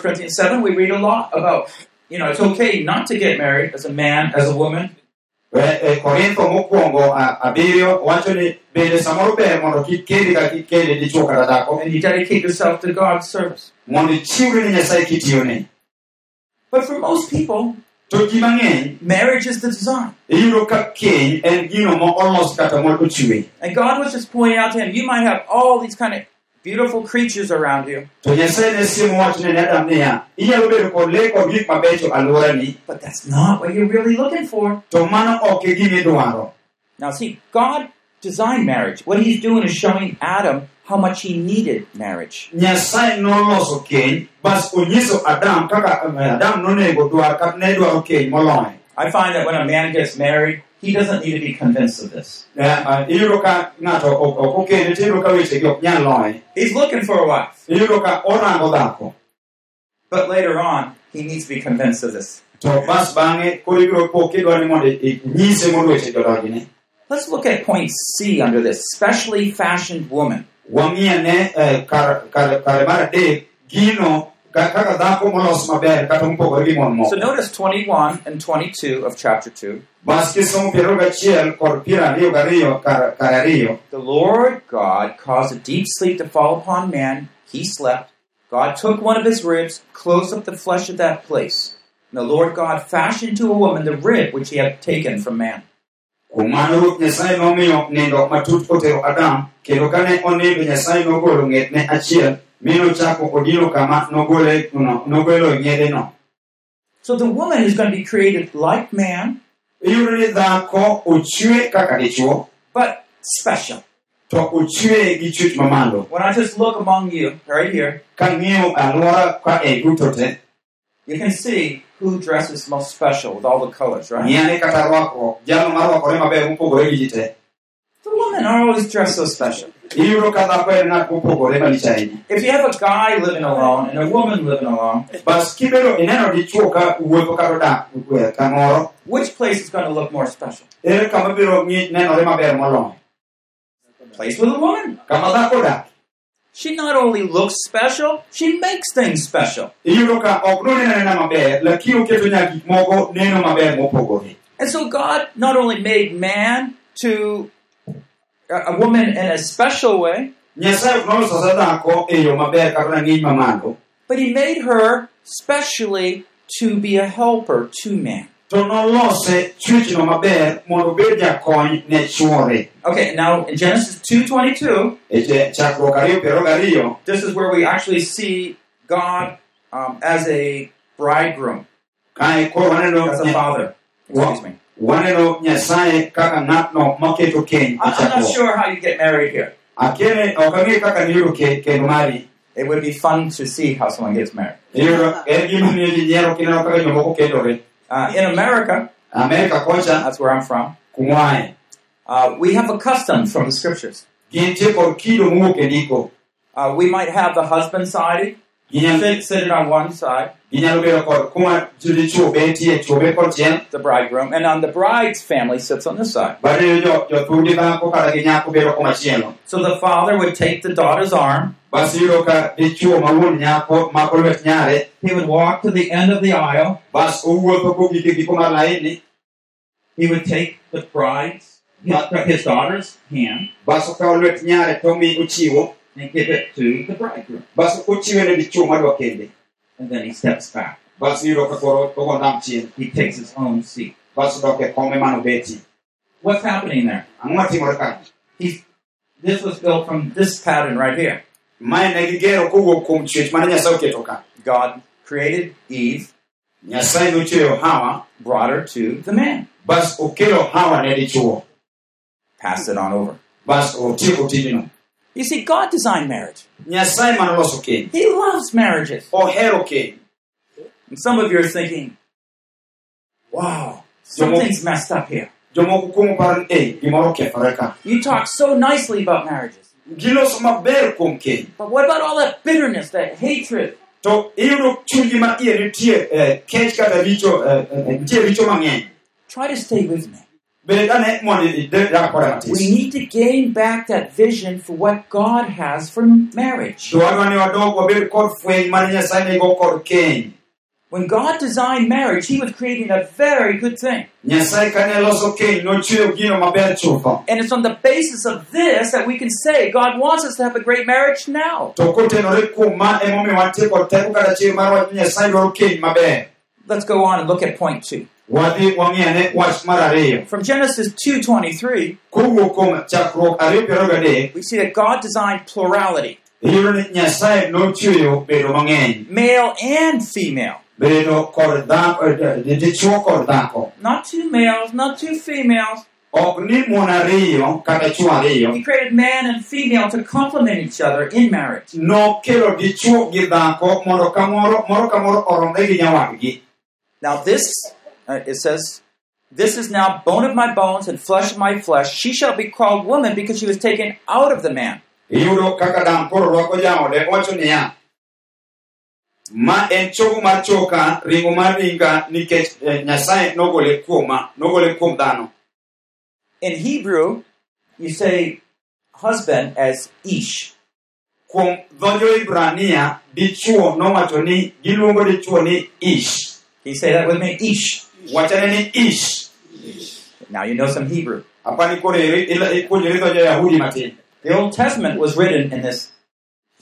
Corinthians 7, we read a lot about, you know, it's okay not to get married as a man, as a woman. Korintho mokwongo abiriyo wacho ni bende samoro ber mondo kik kendi ka kik kendi dichuo kata dhako and you dedicate yourself to God's service. mondo ichiwri ne nyasaye kitiyone But for most people, to ji mang'eny marriage is the design. iyudo ka keny en gino ma olos kata ma ochwe And God was just pointing out to him, you might have all these kind of beautiful creatures around you, to nyasaye ne siemo wachone ne adam niya inyalo bedo kod lee kod gik mabecho alworani but that's not what you're really looking for. to mano ok gimidwaro Now, see, God designed marriage. What he's doing is showing Adam how much he needed marriage. nyasaye noloso keny bas onyiso adam kaka eh, adam nonego dwar ne dwaro keny moloyo I find that when a man gets married, he doesn't need to be convinced of this. Eh, eh, He's looking for a wife. iyudo ka orango dhako But later on, he needs to be convinced of this. to bas bang'e koro ibiro po kidwa ni mondo inyise mondo weche jodonjne Let's look at point C under this specially fashioned woman. Wang'iane eh, kar kar- kare mar adek gino kaka dhako molos maber kata mopogore gi mon So notice 21 and 22 of chapter 2. bas kisomo piero gachiel kod piero ariyo gariyo kar ariyo The Lord God caused a deep sleep to fall upon man. He slept. God took one of his ribs, closed up the flesh of that place. And the Lord God fashioned to a woman the rib which he had taken from man. Kuom ruoth nyasaye nomiyo nindo matut otero adam kendo kane onindo nyasaye nogolo ng'etne achiel mi nochako odino kama nogole no- nogolo ng'edeno So the woman is going to be created like man, iyudo ni dhako ochwe kaka dichuo but special. to ochwe gi chwech mamalo When I just look among you, right here, kang'iyo alwora ka e duto te you can see who dresses most special with all the colors, right? ng'iyane kata rwakruok jalo marwakore maber mopogore gi ji te The women are always dressed so special. iyudo ka dhako en ng'at mopogore malich ahinya If you have a guy living alone and a woman living alone, bas kibedo ineno dichuo ka wuotho kata odak kamoro which place is going to look more special? ere kama biro ng'i- nenore maber moloyo Place with a woman. Kama dhako odak She not only looks special, she makes things special. iyudo ka ok noneno anena maber lakini oketo nyaka gik moko neno maber mopogore And so God not only made man to a woman in a special way, nyasaye ok noloso sa dhako yo maber kata na ng'iny mamalo but he made her specially to be a helper to man. To nolose chwechno maber mondo obed jakony ne chwore Okay, now in Genesis 2.22, e che- chakruok ariyo piero gariyo this is where we actually see God um, as a bridegroom, kae koro waneno as a father. Excuse me. waneno nyasaye kaka ng'atno maketo keny I- I'm not sure how you get married here. akene ok ang'e kaka niyudo ke- mari It would be fun to see how someone gets married. Iyudo en gima miyo ji nyiero kineno kaka jomoko kendore Uh, in America, America kocha that's where I'm from, kumwae uh, we have a custom from the scriptures. gintie kod kido mowuok ndiko Uh, we might have the husband side Sit, sitting on one side, ginyalo bedo kod kuma dichuo betie chuo bet kod chien the bridegroom, and on the bride's family sits on this side. bang'e jo jothundi dhako kata gi nyako bedo komachielo So the father would take the daughter's arm, bas iyudo ka dichuo ma wuon nyako mako lwet nyare he would walk to the end of the aisle, bas owuotho kogik giko mar laini he would take the bride's, his daughter's hand, bas okawo lwet nyare tomi ochiwo and give it to the bridegroom. bas ochiwe ne dichuo madwa And then he steps back. bas iyudo ka koro ogo ndam He takes his own seat. bas odok kome What's happening there? ang'o matimore ka He's, this was built from this pattern right here. mae ne gigero kowuok kuom chwech mane nyasaye oketo ka God created Eve, nyasaye nochweyo hawa brought her to the man, bas okelo hawa ne dichuo it on over. Bas otieko tijno You see, God designed marriage. nyasaye manoloso keny He loves marriages. And some of you are thinking, wow, something's messed up here. jomoko kuomo paro ni ei gimoro okethore ka You talk so nicely about marriages. giloso maber kuom keny But what about all that bitterness, that hatred? to iyudo chunygi ma iye nitie eh, kech kata richo eh, eh, nitie richo mang'eny Try to stay with me. Bende kane mondo idak koda We need to gain back that vision for what God has for marriage. to wadwa ni wadog wabed kod fweny mane nyasaye nigo kod keny When God designed marriage, He was creating a very good thing. nyasaye kane loso keny nochweyo gino And it's on the basis of this that we can say God wants us to have a great marriage now. to kotenore kuom ma emomiyo wantie kod teko kata chir mar wach ni nyasaye dwaro keny maber Let's go on and look at point two. Wadhi wang'iane wach mar ariyo From Genesis 2.23, kowuok kuom chakruok ariyo piero gadek we see that God designed plurality, iyudo ni nyasaye nochweyo bedo mang'eny. Male and female. bedo kod dhako eh, dichuo kod dhako Not two males, not two females. ok ni mon ariyo kata chuo ariyo He created man and female to complement each other in marriage. nokelo dichuo gi dhako mondo ka moro moro ka moro oromre gi nyawadgi Now this, uh, it says, this is now bone of my bones and flesh of my flesh. She shall be called woman because she was taken out of the man. iyudo kaka dang koro rwako jaode wacho niya ma en chogo mar choka ringo mar ringa nikech eh, nyasaye nogole kuoma nogole kuom dhano In Hebrew, you say husband as ish. kuom dho jo-ibrania dichuo nowacho ni giluongo dichuo ni ish Can you say that with me? Ish. Wachane ni ish Now you know some Hebrew. apani koro iri- ila- eh, ipuonjori dho jo-yahudi matin The Old Testament was written in this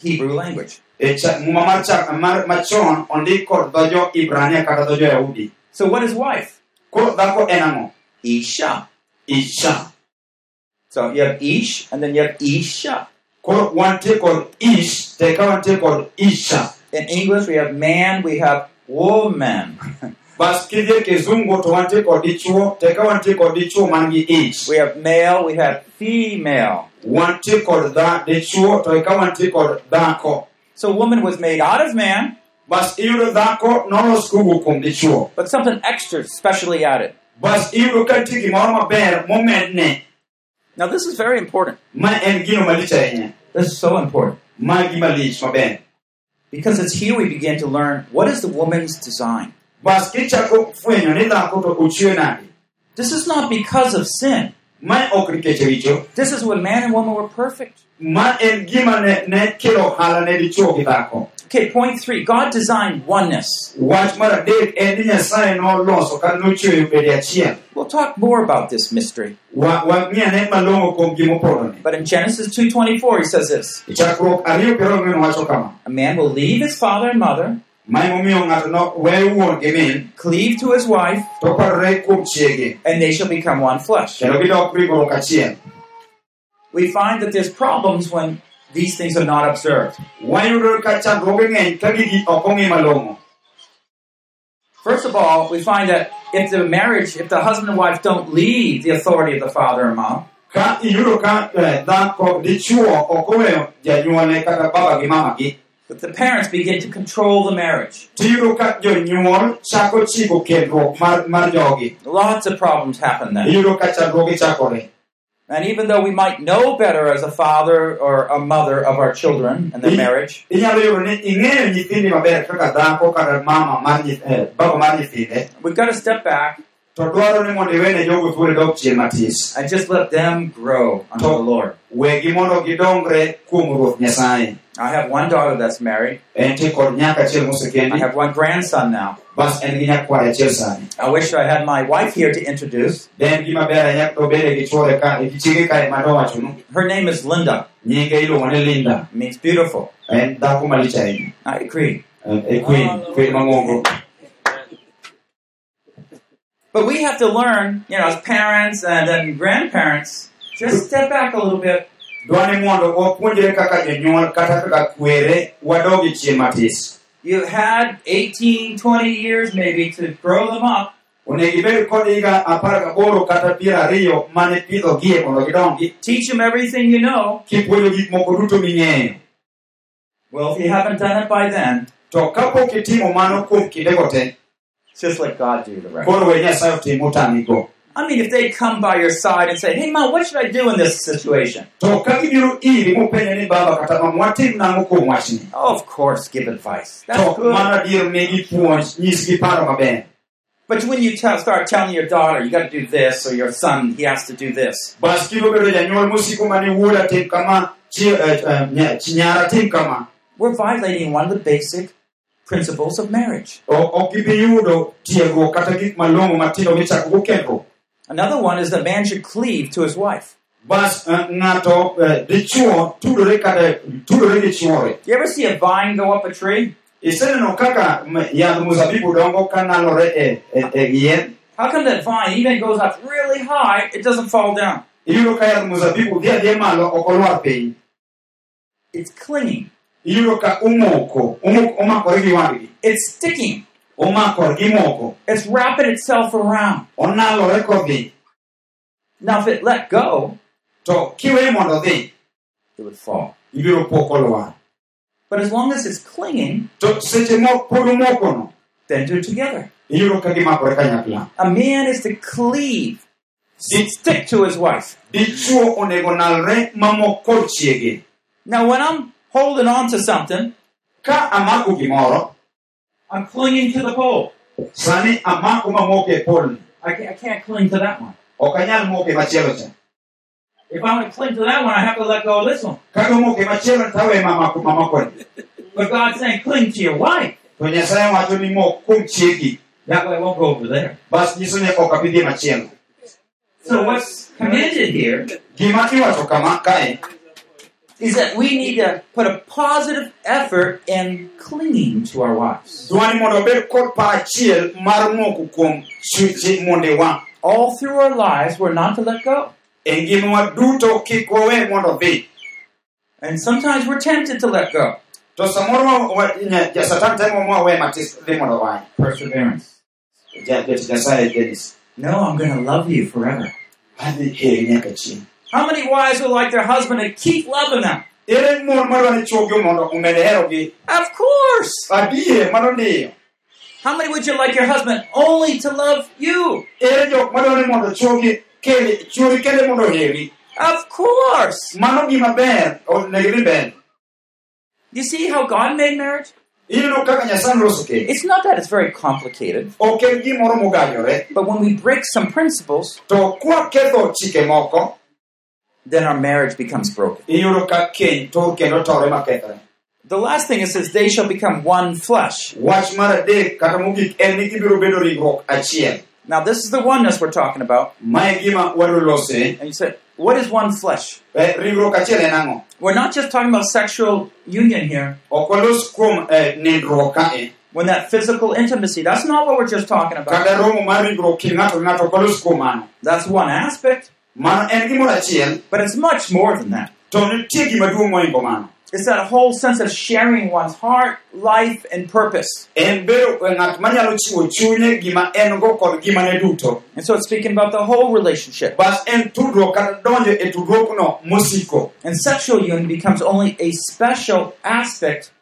Hebrew language. e cha- muma mar chak mar machon ondik kod dho jo-ibrania kata dho jo-yahudi So what is wife? koro dhako en ang'o Isha. isha So you have ish and then you have isha. koro wantie kod ish teka wantie kod isha In English, we have man, we have woman. bas kidhi e kizungu to wantie kod dichuo teka wantie kod dichuo man gi ich We have male, we have female. wantie kod dha dichuo to eka wantie kod dhako So woman was made out of man, bas iyudo dhako nolos kowuok kuom dichuo but something extra specially added. bas iyudo ka nitie gimoro maber momedne Now this is very important. ma en gino malich ahinya This is so important. ma gima lich maber Because it's here we begin to learn what is the woman's design. Bas kichako fwenyo ni dhako to ochwe nade This is not because of sin. ma ok nikech richo This is when man and woman were perfect. ma en gima ne, ne kelo ohala ne dichuo gi dhako Okay, point three. God designed oneness. wach mar adek en ni nyasaye noloso kata nochweyo bede achiel We'll talk more about this mystery. Wa- wang'iane malong'o kuom gimopodoni But in Genesis 2.24, he says this. chakruok ariyo piero ang'wen wacho kama A man will leave his father and mother, ma emomiyo ng'ato no weyo wuon gi min cleave to his wife, to parore chiege and they shall become one flesh. kendo gidok rigruok achiel We find that there's problems when these things are not observed. wayudo ka chandruoge ng'eny ka gigi ok ong'i malong'o First of all, we find that if the marriage, if the husband and wife don't leave the authority of the father and mom, ka iyudo ka eh, dhako dichuo ok oweyo janyuolne kata baba gi mama gi that the parents begin to control the marriage. tiyudo ka jonyuol chako chiko kendruok mar, mar jogi Lots of problems happen then. iyudo ka chandruoge chakore And even though we might know better as a father or a mother of our children and their marriage, inyalo yudo ni ing'eyo nyithindi maber kaka dhako kata mama mar nyith- eh, baba mar nyithinde we've got to step back to dwaro ni mondo iwene jogo thuolo dok chien matis and just let them grow under the Lord. Wegi mondo gidongre kuom ruoth nyasaye I have one daughter that's married. entie kod nyaka achiel I have one grandson now. bas en gi nyakware achiel sani I wish I had my wife here to introduce. de en gima ber ahinya to bede gi chuore ka gi chiege kae madowachonu Her name is Linda. linda It means beautiful. en dhako malich ahinya I agree. En- queen queen But we have to learn, you know, as parents and then grandparents, just step back a little bit. Dwani mondo wapuonjre kaka jonyuol kata kaka kwere wadogi chien matis You've had 18, 20 years maybe to grow them up. onego ibed kod higa apar gaboro kata piero ariyo mane pidhogie mondo gidongi Teach them everything you know. kipuonjo gik moko duto ming'eyo Well, if you haven't done it by then, to kapok itimo mano kuom kindego te just let God do the rest. koro we nyasaye otim otamigo I mean, if they come by your side and say, hey, Mom, what should I do in this situation? to ka gibiro iri mopenjo ni baba kata mama watim nang'o kuom wachni Oh, of course, give advice. That's good. mano adier migi puonj nyisgi paro maber But when you tell start telling your daughter, you got to do this, or your son, he has to do this, bas kibiro bedo janyuol mosiko mane wuoda tim kama chi- eh, eh, nya- chi nyara tim kama we're violating one of the basic principles of marriage. O- ok ibi yudo tiegruok kata gik malong'o matindo michako go kendruok Another one is that man should cleave to his wife. bas uh, ng'ato uh, dichuo tudore kata tudore gi chuore You ever see a vine go up a tree? iseneno kaka m- yadh muzabibu dongo ka nalore e, e, yien How come that vine even goes up really high, it doesn't fall down? iyudo ka yadh muzabibu dhi adhiya malo ok olwar piny It's clinging. iyudo ka omoko omo- omakore gi wadgi It's sticking. Omakore gi moko It's wrapping itself around. Now, if it let go, to kiweye mondo odhi it would fall. ibiro po kolwar But as long as it's clinging, to seche moko pod omokono then together. ka gimakore kanyakla A man is to cleave, stick to his wife. dichuo onego nalre mamok kod chiege Now, when I'm holding on to something, ka amako gimoro I'm clinging to the pole. sani amako mamoko e polni I can't, I can't cling to that one. ok anyal moke machielo cha If I want to cling to that one, I have to let go of this one. kaga moke machielo tawe mamako mamakoni But God's saying, cling to your wife. to nyasaye wacho ni chiegi That way I won't go over there. bas nyiso ni ok abidhi machielo So what's commanded here gima iwacho kama kae is that we need to put a positive effort in clinging to our wives. dwani mondo obed kod par achiel mar moko kuom chuche mondewa All through our lives, we're not to let go. ngimawa duto kik wawe mondo dhi And sometimes we're tempted to let go. to samoro wa- wa- nya- ja- satan temo mwawe matis dhi mondo wae Perseverance. Ja- jatich nyasaye denis No, I'm going to love you forever. Adhi heri nyaka chieng' How many wives would like their husband to keep loving them? ere mon madwa mondo omed Of course. How many would you like your husband only to love you? ere jok madwa mondo chuogi kele chuori kende mondo oheri Of course. mano gima ber onego dhi mbele You see how God made marriage? ineno kaka nyasaye noloso keny It's not that it's very complicated, ok en gimoro moganyore but when we break some principles, to kwaketho chike moko then our marriage becomes broken. iyudo ka keny tur kendo tore makethore The last thing it says, they shall become one flesh. wach mar adek kata mogik en ni gibiro bedo ringruok achiel Now, this is the oneness we're talking about. mae gima wadwa lose And you said, what is one flesh? Eh, ringruok achiel en ang'o We're not just talking about sexual union here. ok walos kuom eh, When that physical intimacy, that's not what we're just talking about. kata romo mar ringruok kind ng'ato gi ng'ato ok walos kuom mano That's one aspect, mano en gimoro achiel but it's much more than that. to nitie gima duong' moingo mano It's that whole sense of sharing one's heart, life, and purpose. en bedo e eh, ng'at manyalo chiwo chunye gima en go kod gimane duto And so it's speaking about the whole relationship. bas en tudruok kata donjo tudruokno mosiko And sexual union becomes only a special aspect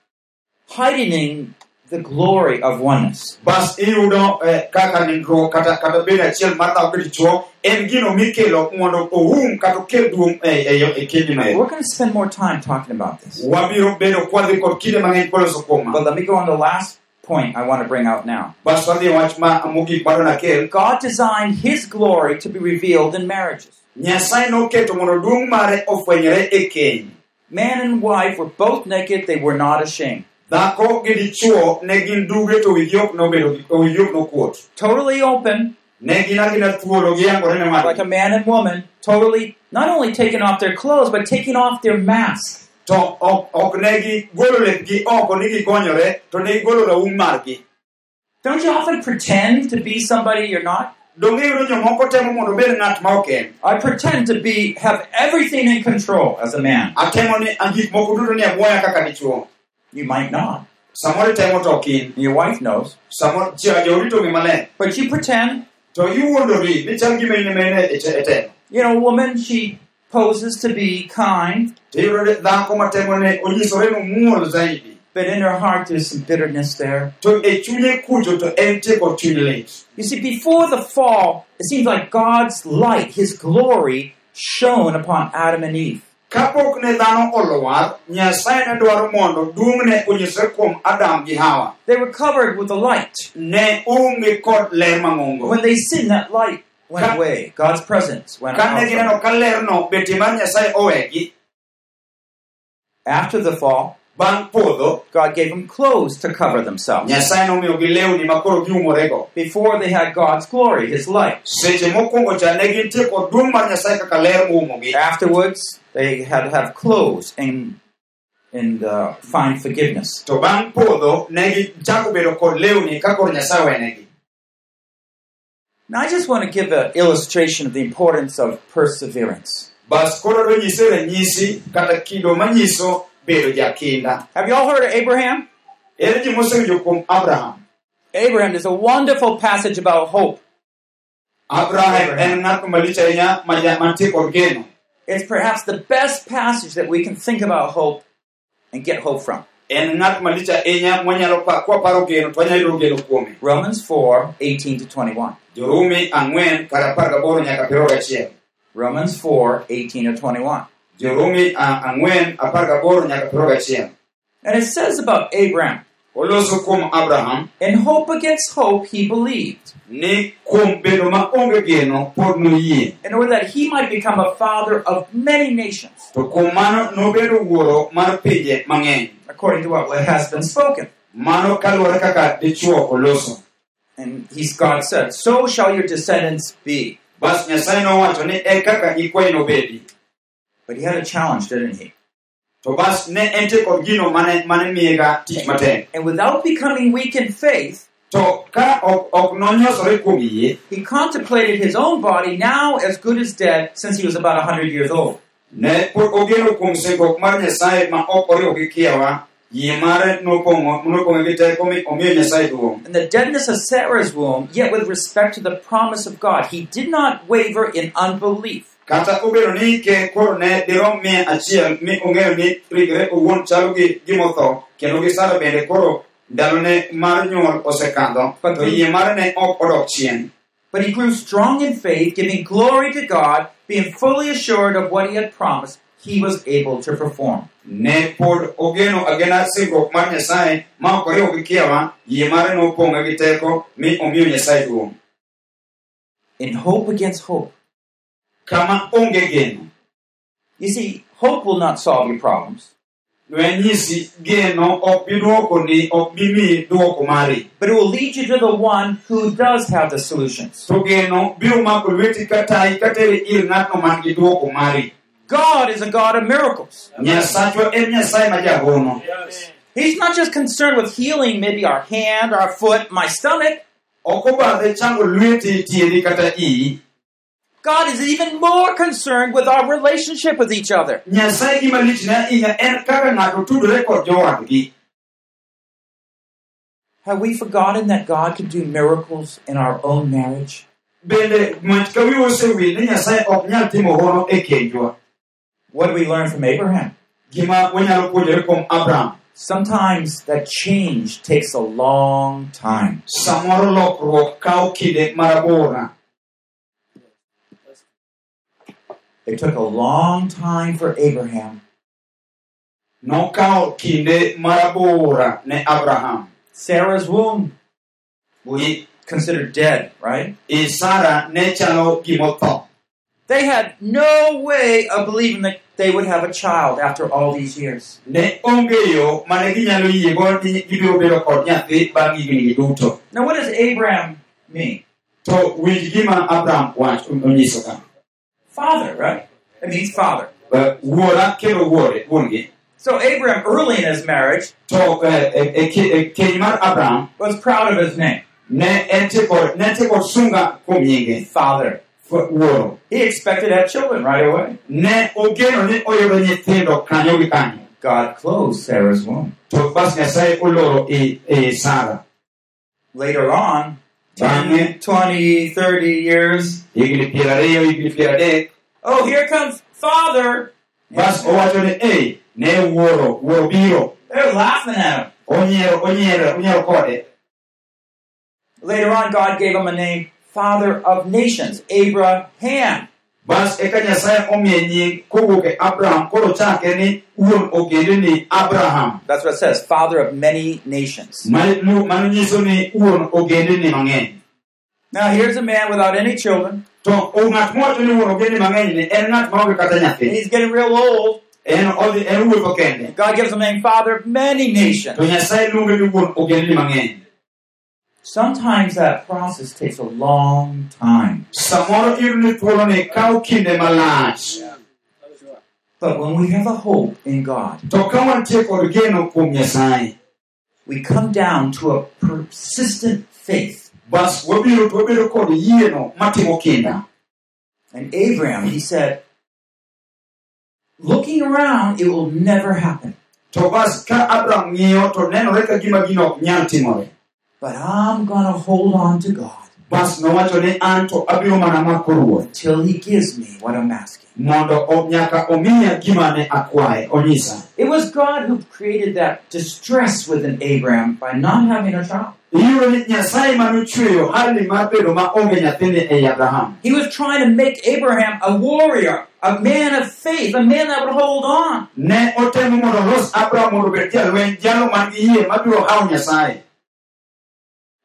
heightening the glory of oneness. bas iyudo eh, kaka nindruok kata kata bedo achiel mar dhako gi dichuo en gino mikelo mondo oum kata okel duong' e, e, e We're going to spend more time talking about this. wabiro bedo kwadhi kod kinde mang'eny koloso kuom But let me go on the last point I want to bring out now. bas wadhi wach ma mogik madwa nakel God designed His glory to be revealed in marriages. nyasaye noketo mondo duong' mare ofwenyre keny Man and wife were both naked, they were not ashamed. Dhako gi ne gin duge to wigi ok nobedo to wigi ok nokuot Totally open, ne gin agina thuolo giyangore ne like a man and woman, totally not only taking off their clothes, but taking off their mask. to ok ne gigolo lepgi oko ni gikonyore to ne gigolo raum margi Don't you often pretend to be somebody you're not? donge iyudo jomoko temo mondo obed ng'at ma ok en I pretend to be have everything in control as a man. Atemo ni gik moko duto ni abwoya kaka You might not. samoro itemo to ok in Your wife knows. samoro chia jorito gi maler But you pretend. to iwuondori ni chal gima in ema in e te- e temo You know, a woman, she poses to be kind, tiyudo ni dhako matemo ne onyisore nomuol zaidi but in her heart there's some bitterness there. to chunye kucho to entie kod chuny lit You see, before the fall, it seems like God's light, His glory, shone upon Adam and Eve. Kapok ne dhano olwar nyasaye ne dwaro mondo duong'ne onyisre kuom adam gi hawa They were covered with the light. ne kod ler mang'ongo When they sinned, that light went away. God's presence went kane gineno ka lerno betie mar nyasaye owegi After the fall, God gave them clothes to cover themselves. nyasaye nomiyogi lewni makoro giumorego Before they had God's glory, His light. seche mokwongo cha ne gintie kod duong' mar nyasaye kaka ler moumogi Afterwards, they had to have clothes and and uh, find forgiveness. to bang' podho ne gichako bedo kod lewni ka koro nyasaye wenegi Now, I just want to give an illustration of the importance of perseverance. Bas koro do nyise ranyisi kata kido manyiso bedo jakinda Have you all heard of Abraham? ere ji mosewinjo kuom abraham Abraham is a wonderful passage about hope. abraham en ng'at malich ahinya mantie kod geno It's perhaps the best passage that we can think about hope and get hope from. en ng'at malich ahinya mwanyalo kwaparo geno to wanyalo yudo geno kuome Romans 4 18 to 21. jorumi ang'wen kar apar gaboro nyaka piero gachiel Romans 4 18 to 21. Jorumi ang'wen apar gaboro nyaka piero gachiel And it says about Abraham, oloso kuom abraham in hope against hope, he believed, ni kuom bedo maonge geno pod noyie in order that he might become a father of many nations, to kuom mano nobedo wuoro mar pinje mang'eny. According to what has been spoken. mano kaluwore kaka dichuo oloso. And he's God said, So shall your descendants be. bas nyasaye nowacho ni e kaka nyikwayi nobedi But he had a challenge, didn't he? to bas ne entie kod gino mane, mane miyega And without becoming weak in faith, to ka ok, ok nonyosore kuom yie he contemplated his own body, now as good as dead, since he was about 100 years old. ne pod ogeno kuom singruok mar nyasaye ma ok oriwo gi kiawa yie mare nopong'o nopong'e gi teko mi omiyo And the deadness of Sarah's womb, yet with respect to the promise of God, he did not waver in unbelief. Kata obedo ni ke koro ne dirom mia achiel mi ong'eyo ni rigre owuon chalo gi gimotho kendo gi sara bende koro ndalone mar nyuol osekadho to yie mare ne ok odok chien But he grew strong in faith, giving glory to God, being fully assured of what he had promised, he was able to perform. ne pod ogeno agena singruok mar nyasaye ma ok oriwo gi kiawa yie mare nopong'e gi teko mi omiyo nyasaye duong' In hope against hope. Kama onge You see, hope will not solve your problems, wenyisi geno ok bi dwoko ni ok bi miyi dwoko mari. But it will lead you to the one who does have the solutions. to geno biro mako lweti katayi kateri ir ng'atno man gi dwoko mari. God is a God of miracles. nyasachwa en nyasaye ma jahono He's not just concerned with healing maybe our hand, our foot, my stomach. God is even more concerned with our relationship with each other. nyasaye gima lichne ahinya en er kaka ng'ato tudore kod jowadgi Have we forgotten that God can do miracles in our own marriage? bende mach ka wiwa osewil ni nyasaye ok nyal timo hono kenjwa What do we learn from Abraham? gima wanyalo puonjore kuom abraham Sometimes that change takes a long time. samoro lokruok kawo kinde marabora It took a long time for Abraham nokawo kinde marabora ne abraham Sarah's womb was considered dead, right? sara ne chalo gimotho They had no way of believing that they would have a child after all these years. ne onge yo mane ginyalo yiego ni gibiro bedo kod nyathi bang' higni gi duto Now, what does Abraham mean? to abraham wach onyiso ka Father, right? It means father. Wuore wuongi So, Abraham, early in his marriage, e keny mar abraham was proud of his name, ne entie kod ne entie kod sunga kuom father. He expected to have children right away. ne ogeno ni oyudo nyithindo kanyo gi God closed Sarah's womb. to bas nyasaye oloro i i sara Later on, Bang'e 10, 20, 30 years, higni piero ariyo higni oh, here comes father. bas owacho ni ei ne wuoro wuoro biro They're laughing at him. onyiero onyiero onyiero kode Later on, God gave him a name, Father of Nations, Abraham. bas eka nyasaye omiye nying kowuok e abraham koro chake ni wuon ogendini abraham That's what it says, Father of many nations. Mano- mano nyiso ni wuon ogendini mang'eny Now, here's a man without any children, to o ng'at mowacho ni wuon ogendini mang'eny ni en ng'at maonge kata and he's getting real old. en odhi en wuotho kende God gives him the name Father of many nations. to nyasaye luonge ni wuon ogendni mang'eny Sometimes that process takes a long time. samoro iyudo ni thuoloni kawo kinde malach But when we have a hope in God, to ka wantie kod geno kuom nyasaye we come down to a persistent faith. Bas wabiro to wabedo kod yieno matimo kinda And Abraham, he said, looking around, it will never happen. to bas ka abraham ng'iyo to nenore ka gima gino ok nyal timore But I'm going to hold on to God bas nowacho ni an to abiro mana mako ruoth till he gives me what I'm asking. mondo nyaka omiya gima ne akwaye onyisa It was God who created that distress within Abraham by not having a child. Nyasaye hali mar bedo maonge nyathini ei abraham. He was trying to make Abraham a warrior, a man of faith, a man that would hold on. ne otemo mondo olos abraham mondo obed jalweny jalo man gi yie mabiro hawo nyasaye.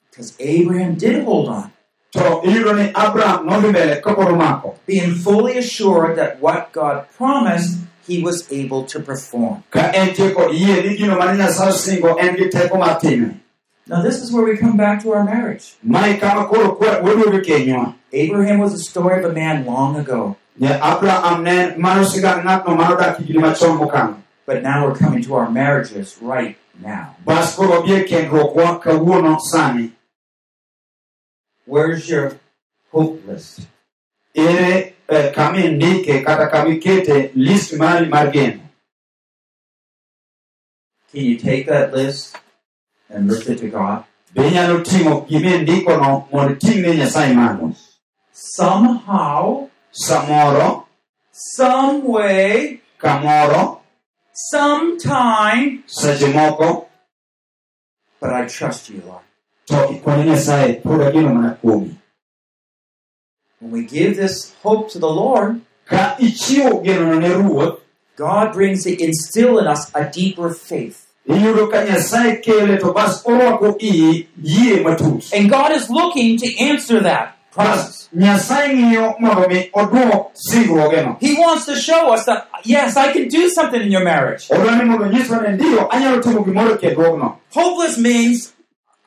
Because Abraham did hold on, to iyudo ni abraham nodhi mbele kapod omako being fully assured that what God promised, he was able to perform. ka entie kod yie ni gino mane nyasaye osingo en gi teko mar time Now, this is where we come back to our marriage. mae kama koro kwa- waduogo kenywa Abraham was a story of a man long ago, Ja abraham ne mano sigand ng'atno manodak higni machon mokalo but now we're coming to our marriages right now. bas koro wabi kendruokwa kawuono sani Where's your hope list? ere eh, kama indike kata kama ikete list mari margeno. Can you take that list and it to God? be inyalo ting'o gima indikono mondo iting'ne nyasaye malo Somehow, samoro some way, kamoro sometime, seche moko but I trust you, Lord. to ikwane nyasaye pod ageno mana kuomi When we give this hope to the Lord, ka ichiwo genono ne ruoth God brings to instill in us a deeper faith. Iyudo ka nyasaye kele to bas orwako iyi yie matut And God is looking to answer that promise. bas nyasaye ng'iyo mondo mi oduok singruogeno He wants to show us that, yes, I can do something in your marriage. odwa ni mondo nyiswa ni ndiyo anyalo timo gimoro kendruogno Hopeless means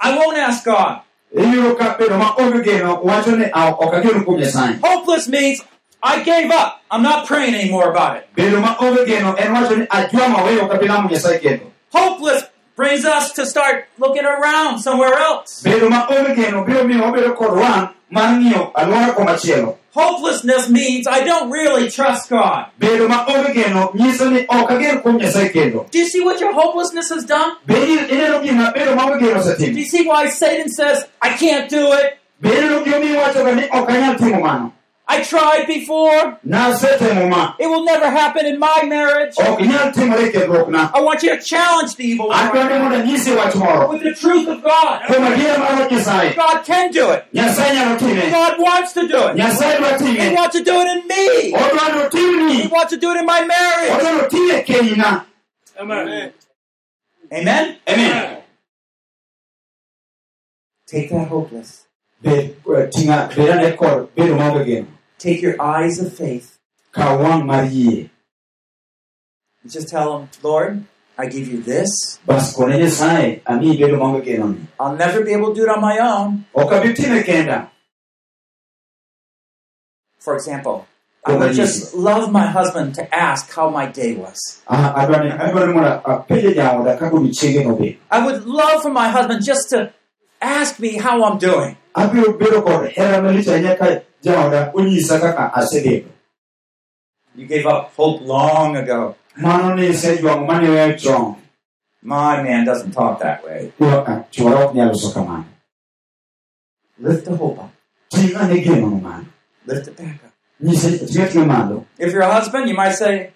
I won't ask God. iyudo ka bedo maonge geno wacho ni "Ah, ok ageno kuom nyasaye Hopeless means I gave up. I'm not praying anymore about it. Bedo maonge geno en wacho ni ajwama weyo ok abi lamo nyasaye kendo Hopeless brings us to start looking around somewhere else. bedo maonge geno biro miyo wabedo kod wang' mar ng'iyo alwora komachielo Hopelessness means I don't really trust God. bedo maonge geno nyiso ni ok agen kuom nyasaye kendo Do you see what your hopelessness has done? be in- ineno gima bedo maonge geno Do you see why Satan says, I can't do it? Be ineno gimomiyo iwachoga ni ok anyal timo mano I tried before. It will never happen in my marriage. ok nyal timore kendruokna I want you to challenge the evil one mondo anyisi wach moro with the truth of God. kuom adiera mar wach nyasaye God can do it. nyasaye nyalo time God wants to do it. He wants to do it in me. He wants to do it in my marriage. odwa ni otim kenyna Amen? amen Take that hopeless. bed ting'a bedane kod bedo maonge geno Take your eyes of faith. and Just tell him, Lord, I give you this. bas kone nyasaye amiyi bedo maonge genoni I'll never be able to do it on my own. ok abi time kenda For example, I would just love my husband to ask how my day was. Ah, adwa ni adwa ni mondo apenje jaoda kaka odiochienge nobedo I would love for my husband just to ask me how I'm doing. Abiro bedo kod hera malich ahinya ka jaoda onyisa kaka asebedo You gave up hope long ago. mano ni isejwang'o mane weyo chon My man doesn't talk that way. Yo, chwora ok nyal loso kamano Lift the hope up. ting' ane genono malo Lift it back up. nyise ting'e ting'e malo If you're a husband, you might say,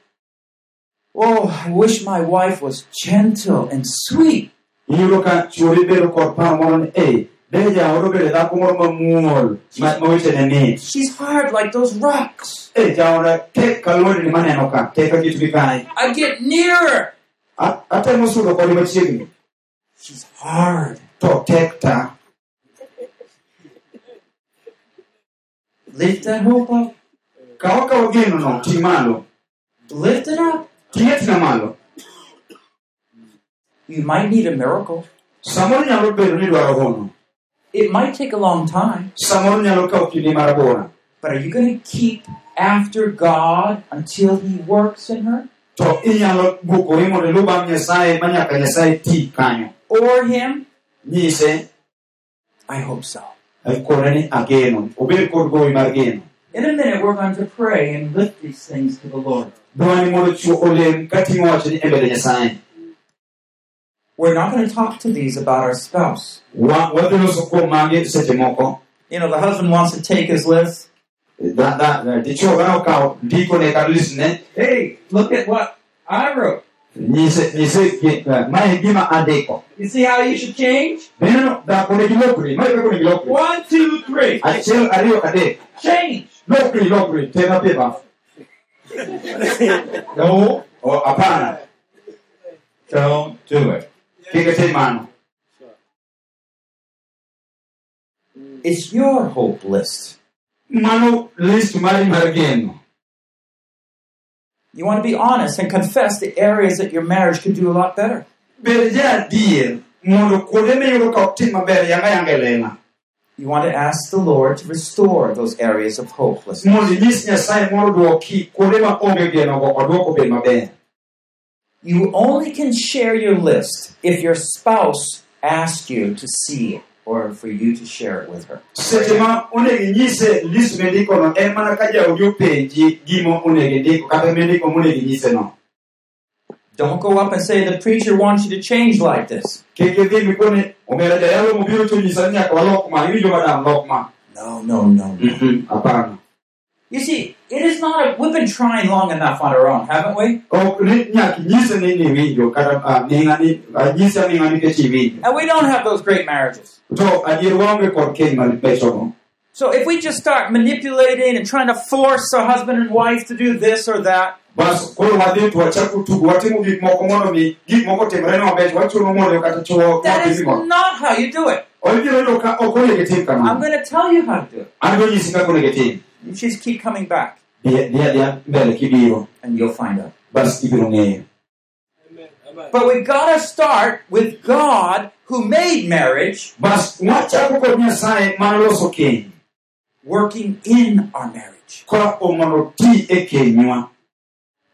Oh, I wish my wife was gentle and sweet. Iyudo ka chuori bedo kod paro moro de jaoda obedo dhako moro mamuol ma- mawetene mit She's hard like those rocks. e jaoda tek ka lwendni maneno ka tek ka kitgi I get nearer. A- atemo sudo kode machiegni She's hard. to tek ta Lift that hope up. kawa kawa genono ting' malo Lift it up. ting'a malo You might need a miracle. samoro nyalo bedo ni dwaro hono It might take a long time, samoro nyalo kawo but are you going to keep after God until He works in her? to inyalo bukori mondo ilu bang' nyasaye ma nyasaye ti kanyo Or Him? nyise I hope so. kone ni ageno obed kod gowi mar geno In a minute, we're going to pray and lift these things to the Lord. dwani mondo chiwo olem kating'o wachni e mbele nyasaye We're not going to talk to these about our spouse. Wa- wadhi loso kuom magi seche moko You know, the husband wants to take his list. Da- da- dichuo kane okawo ndikone kar listne Hey, look at what I wrote. nyise nyise uh, gi- mae gima andiko You see how you should change? Bende dhako nigi lokri mae kaka nigi lokri One, two, three. achiel ariyo adek Change. lokri lokri tema pipa no Don't do it. Mano It's your hope list. mano list mari margen. You want to be honest and confess the areas that your marriage could do a lot better. bed ja adier mondo kuonde miyudo ka ok tim maber yanga yanga lela You want to ask the Lord to restore those areas of hopelessness. You only can share your list if your spouse asks you to see it or for you to share it with her. seche ma onego inyise list mindikono en mana ka jaodi openji gima onego indiko kata mindiko monego inyise no Don't go up and say, The preacher wants you to change like this. kik idhi mikone omera jayalo mobiro to nyisa ni nyaka walok ma iwinjo madam lok ma No, no, no. Mm-hmm, you see, it is not a. We've been trying long enough on our own, haven't we? Oh, ok ni nyaka inyise ni ni iwinjo kata ah, ning'a ni ah, nyise aming'a nikech iwinjo And we don't have those great marriages. to adier waonge kod keny mabechogo So if we just start manipulating and trying to force a husband and wife to do this or that, bas koro wadhi to wachako tugo watimo gik moko mondo mi gik moko timre ne maber to wachuno mondo kata chuo that is not how you do it. Obiro yudo ka ok onego itim I'm going to tell you how to do it. an go nyisi kaka onego itim You just keep coming back, Dhi dhi mbele kibiro and you'll find out. bas ibiro ng'eyo But we got to start with God, who made marriage, bas wachako kod nyasaye manoloso keny working in our marriage. ka mondo ti e kenywa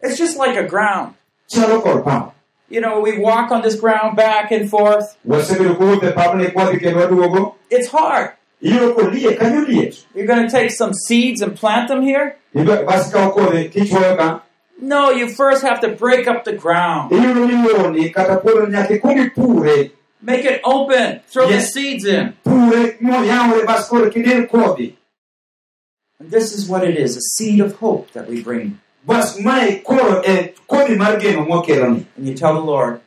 It's just like a ground. chalo kod pap You know, we walk on this ground back and forth. wasebedo kowuotho pabni kwadhi kendo waduogo It's hard. Iyudo koliet kanyo liet You're going to take some seeds and plant them here? Ibe- bas ikawo kodhi kichwoyo ka No, you first have to break up the ground, iyudo ni loni kata puodho nyaka ikwong ipure make it open, throw the seeds in. pure moyawre bas koro kidin kodhi And this is what it is a seed of hope that we bring. bas mae koro kodhi mar geno mwakeloni And you tell the Lord,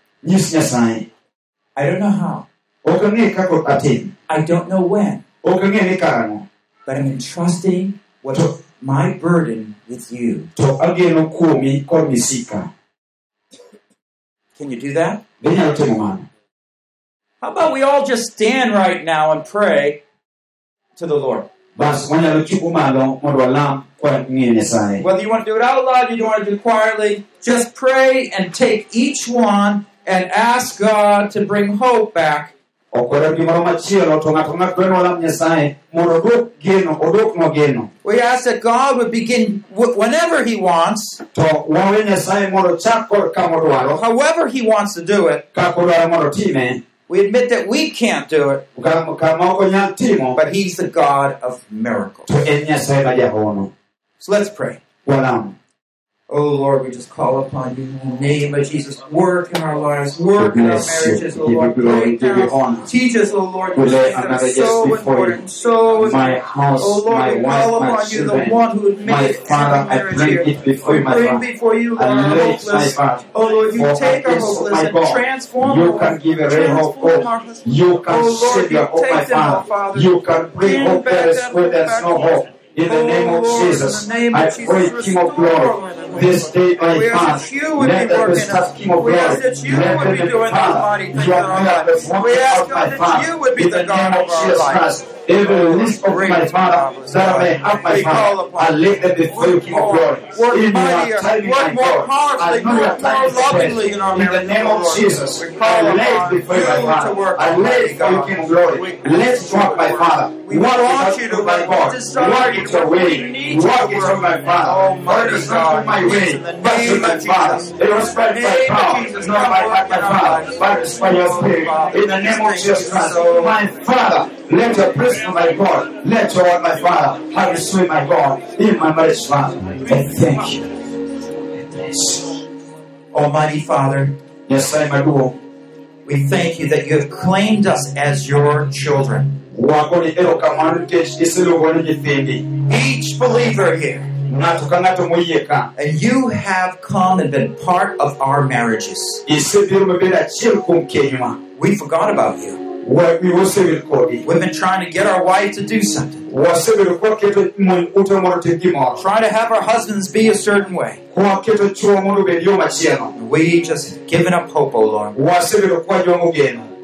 I don't know how, ok ang'e kaka atim I don't know when, ok ang'e ni karang'o but I'm entrusting what my burden with you. to ageno kuomi kod misika Can you do that? be inyalo timo mano How about we all just stand right now and pray to the Lord? bas wanyalo chiko malo mondo walam kwa ng'eyo nyasaye Whether you want to do it out loud, you want to do it quietly, just pray and take each one and ask God to bring hope back. Gimoro machielo to ng'ato ng'ato walam nyasaye. Mondo odwok geno odwoknwa geno. We ask that God would begin wh- whenever He wants, to wawe nyasaye mondo kama odwaro. However He wants to do it. kaka odwaro mondo time. We admit that we can't do it, ka- kama ok onyal timo. But He's the God of miracles. to en nyasaye ma jahono. So let's pray. walam Oh Lord, we just call upon you in the name of Jesus. Work in our lives, work in our marriages, oh Lord. glory, Break give you down. honor. Teach us, oh Lord, these things that are so before important, so my important. house, Oh Lord, my we wife, call my upon you, the one who my it father, I bring it before you, my bring before you, Lord, our lay my hopeless. Oh Lord, you take our hopeless and transform you our can give a ray of hope. You can oh, save your you hope, my take them, oh, Father. You can bring hope there is where there's no hope. In the Oh, name of Jesus, name of I pray, King of Glory, this day, my We ask Father, that you would let the working. King of Glory, let the Father, mighty things you in are our not the one of my God Father. you would be In the name of Jesus. Christ, every list of my Father that I may have my Father. I lay them before you, King of glory. In your work my God. I know your time is spent. in the name of Jesus, I lay upon before you, my Father. I lay Almighty before you, King of glory. Let's walk, my Father. We Walk want you to my. God. Walk you it to your work. We way. Walk to work. on my Father. Almighty But it's not on my way, in the but name to my of Father. Jesus. It was by my of power, not by my Father, but by your Spirit. In the name of Jesus Christ, my Father, let your presence, my God, let your word, my Father, have a sway, my God, in my marriage, Father. I thank you. Almighty Father, Yes, I, my Lord. we thank you that you have claimed us as your children. Wako ni erokamano nikech iseluongo ni nyithindi Each believer here. ng'ato ka ng'ato moyie ka And you have come and been part of our marriages. isebiro mabedo achiel kuom kenywa We forgot about you. Wa- wiwa osewil kodi We've been trying to get our wife to do something, wasebedo kwaketo mon ute mondo otim gimoro trying to have our husbands be a certain way. kwaketo chuo mondo obed yo machielo We just given up hope, O Lord.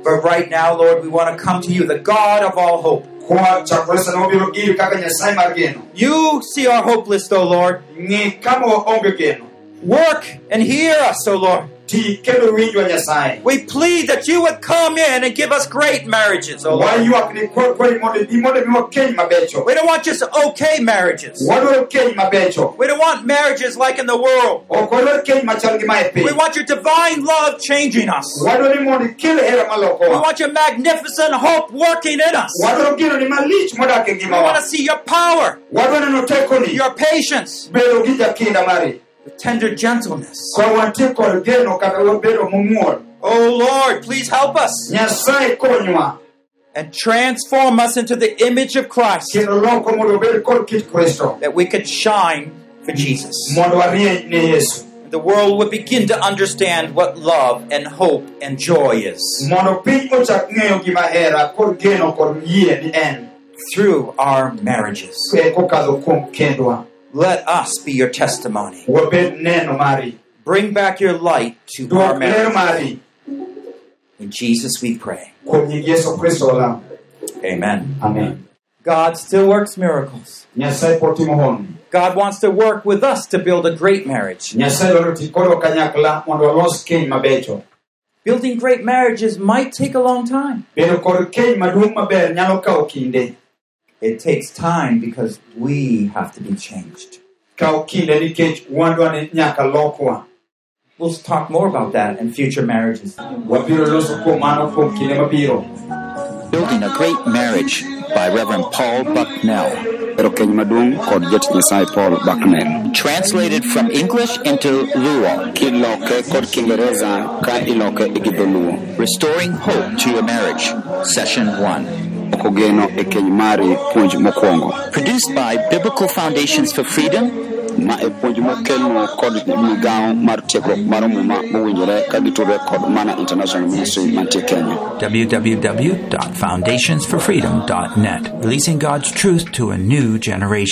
Wasebedo kwajwang'o geno But right now, Lord, we want to come to you, the God of all hope. kwachakore sana wabiro iri kaka nyasaye mar geno You see our hopeless, O Lord. ng'i kama waonge geno Work and hear us, O Lord. Ti kendo winjwa nyasaye We plead that you would come in and give us great marriages, O Lord. waywak ni kwa- kwani mondo ibi mondo mi wakeny mabecho We don't want just okay marriages. wadwaro keny mabecho We don't want marriages like in the world. ok wadwar keny machal gi ma e We want your divine love changing us. wadwaro ni mondo ikel hera We want your magnificent hope working in us. wadwaro gino ni malich modak We want to see your power, wadwaro neno tekoni your patience, bedo gi jakinda mari your tender gentleness. kod wantie kod geno kata wabedo momuol Oh Lord, please help us. And transform us into the image of Christ. Kendo loko mondo obed kod kit kristo. That we could shine for Jesus. mondo warieny ne yesu. The world would begin to understand what love and hope and joy is. Mondo piny ochak ng'eyo gima hera kod geno kod yie ni en. Through our marriages. Kokadho kuom kendwa Let us be your testimony. wabed neno mari Bring back your light to our marriage. In Jesus we pray. kuom nying yesu kristo olam Amen. amen God still works miracles. nyasaye pod timo hon God wants to work with us to build a great marriage. nyasaye dwaro ti kodwa kanyakla mondo walos keny mabecho Building great marriages might take a long time. It takes time because we have to be changed. kawo kinde nikech wandwa ni nyaka lokwa We'll talk more about that in future marriages. wabiro loso kuom mano kuom kinde mabiro Building a Great Marriage by Reverend Paul Bucknell. ero keny maduong' kod jatich nyasaye paul baknel Translated from English into Luo. kiloke kod kiingereza ka iloke gi dholuo Restoring Hope to Your Marriage. Session 1. Oko geno e keny mari puonj mokwongo. Produced by Biblical Foundations for Freedom. Ma e puonj mokelno kod migawo mar tiegruok mar muma mowinjore ka gitudore kod mana international ministry mantie kenya. www.foundationsforfreedom.net, releasing God's truth to a new generation.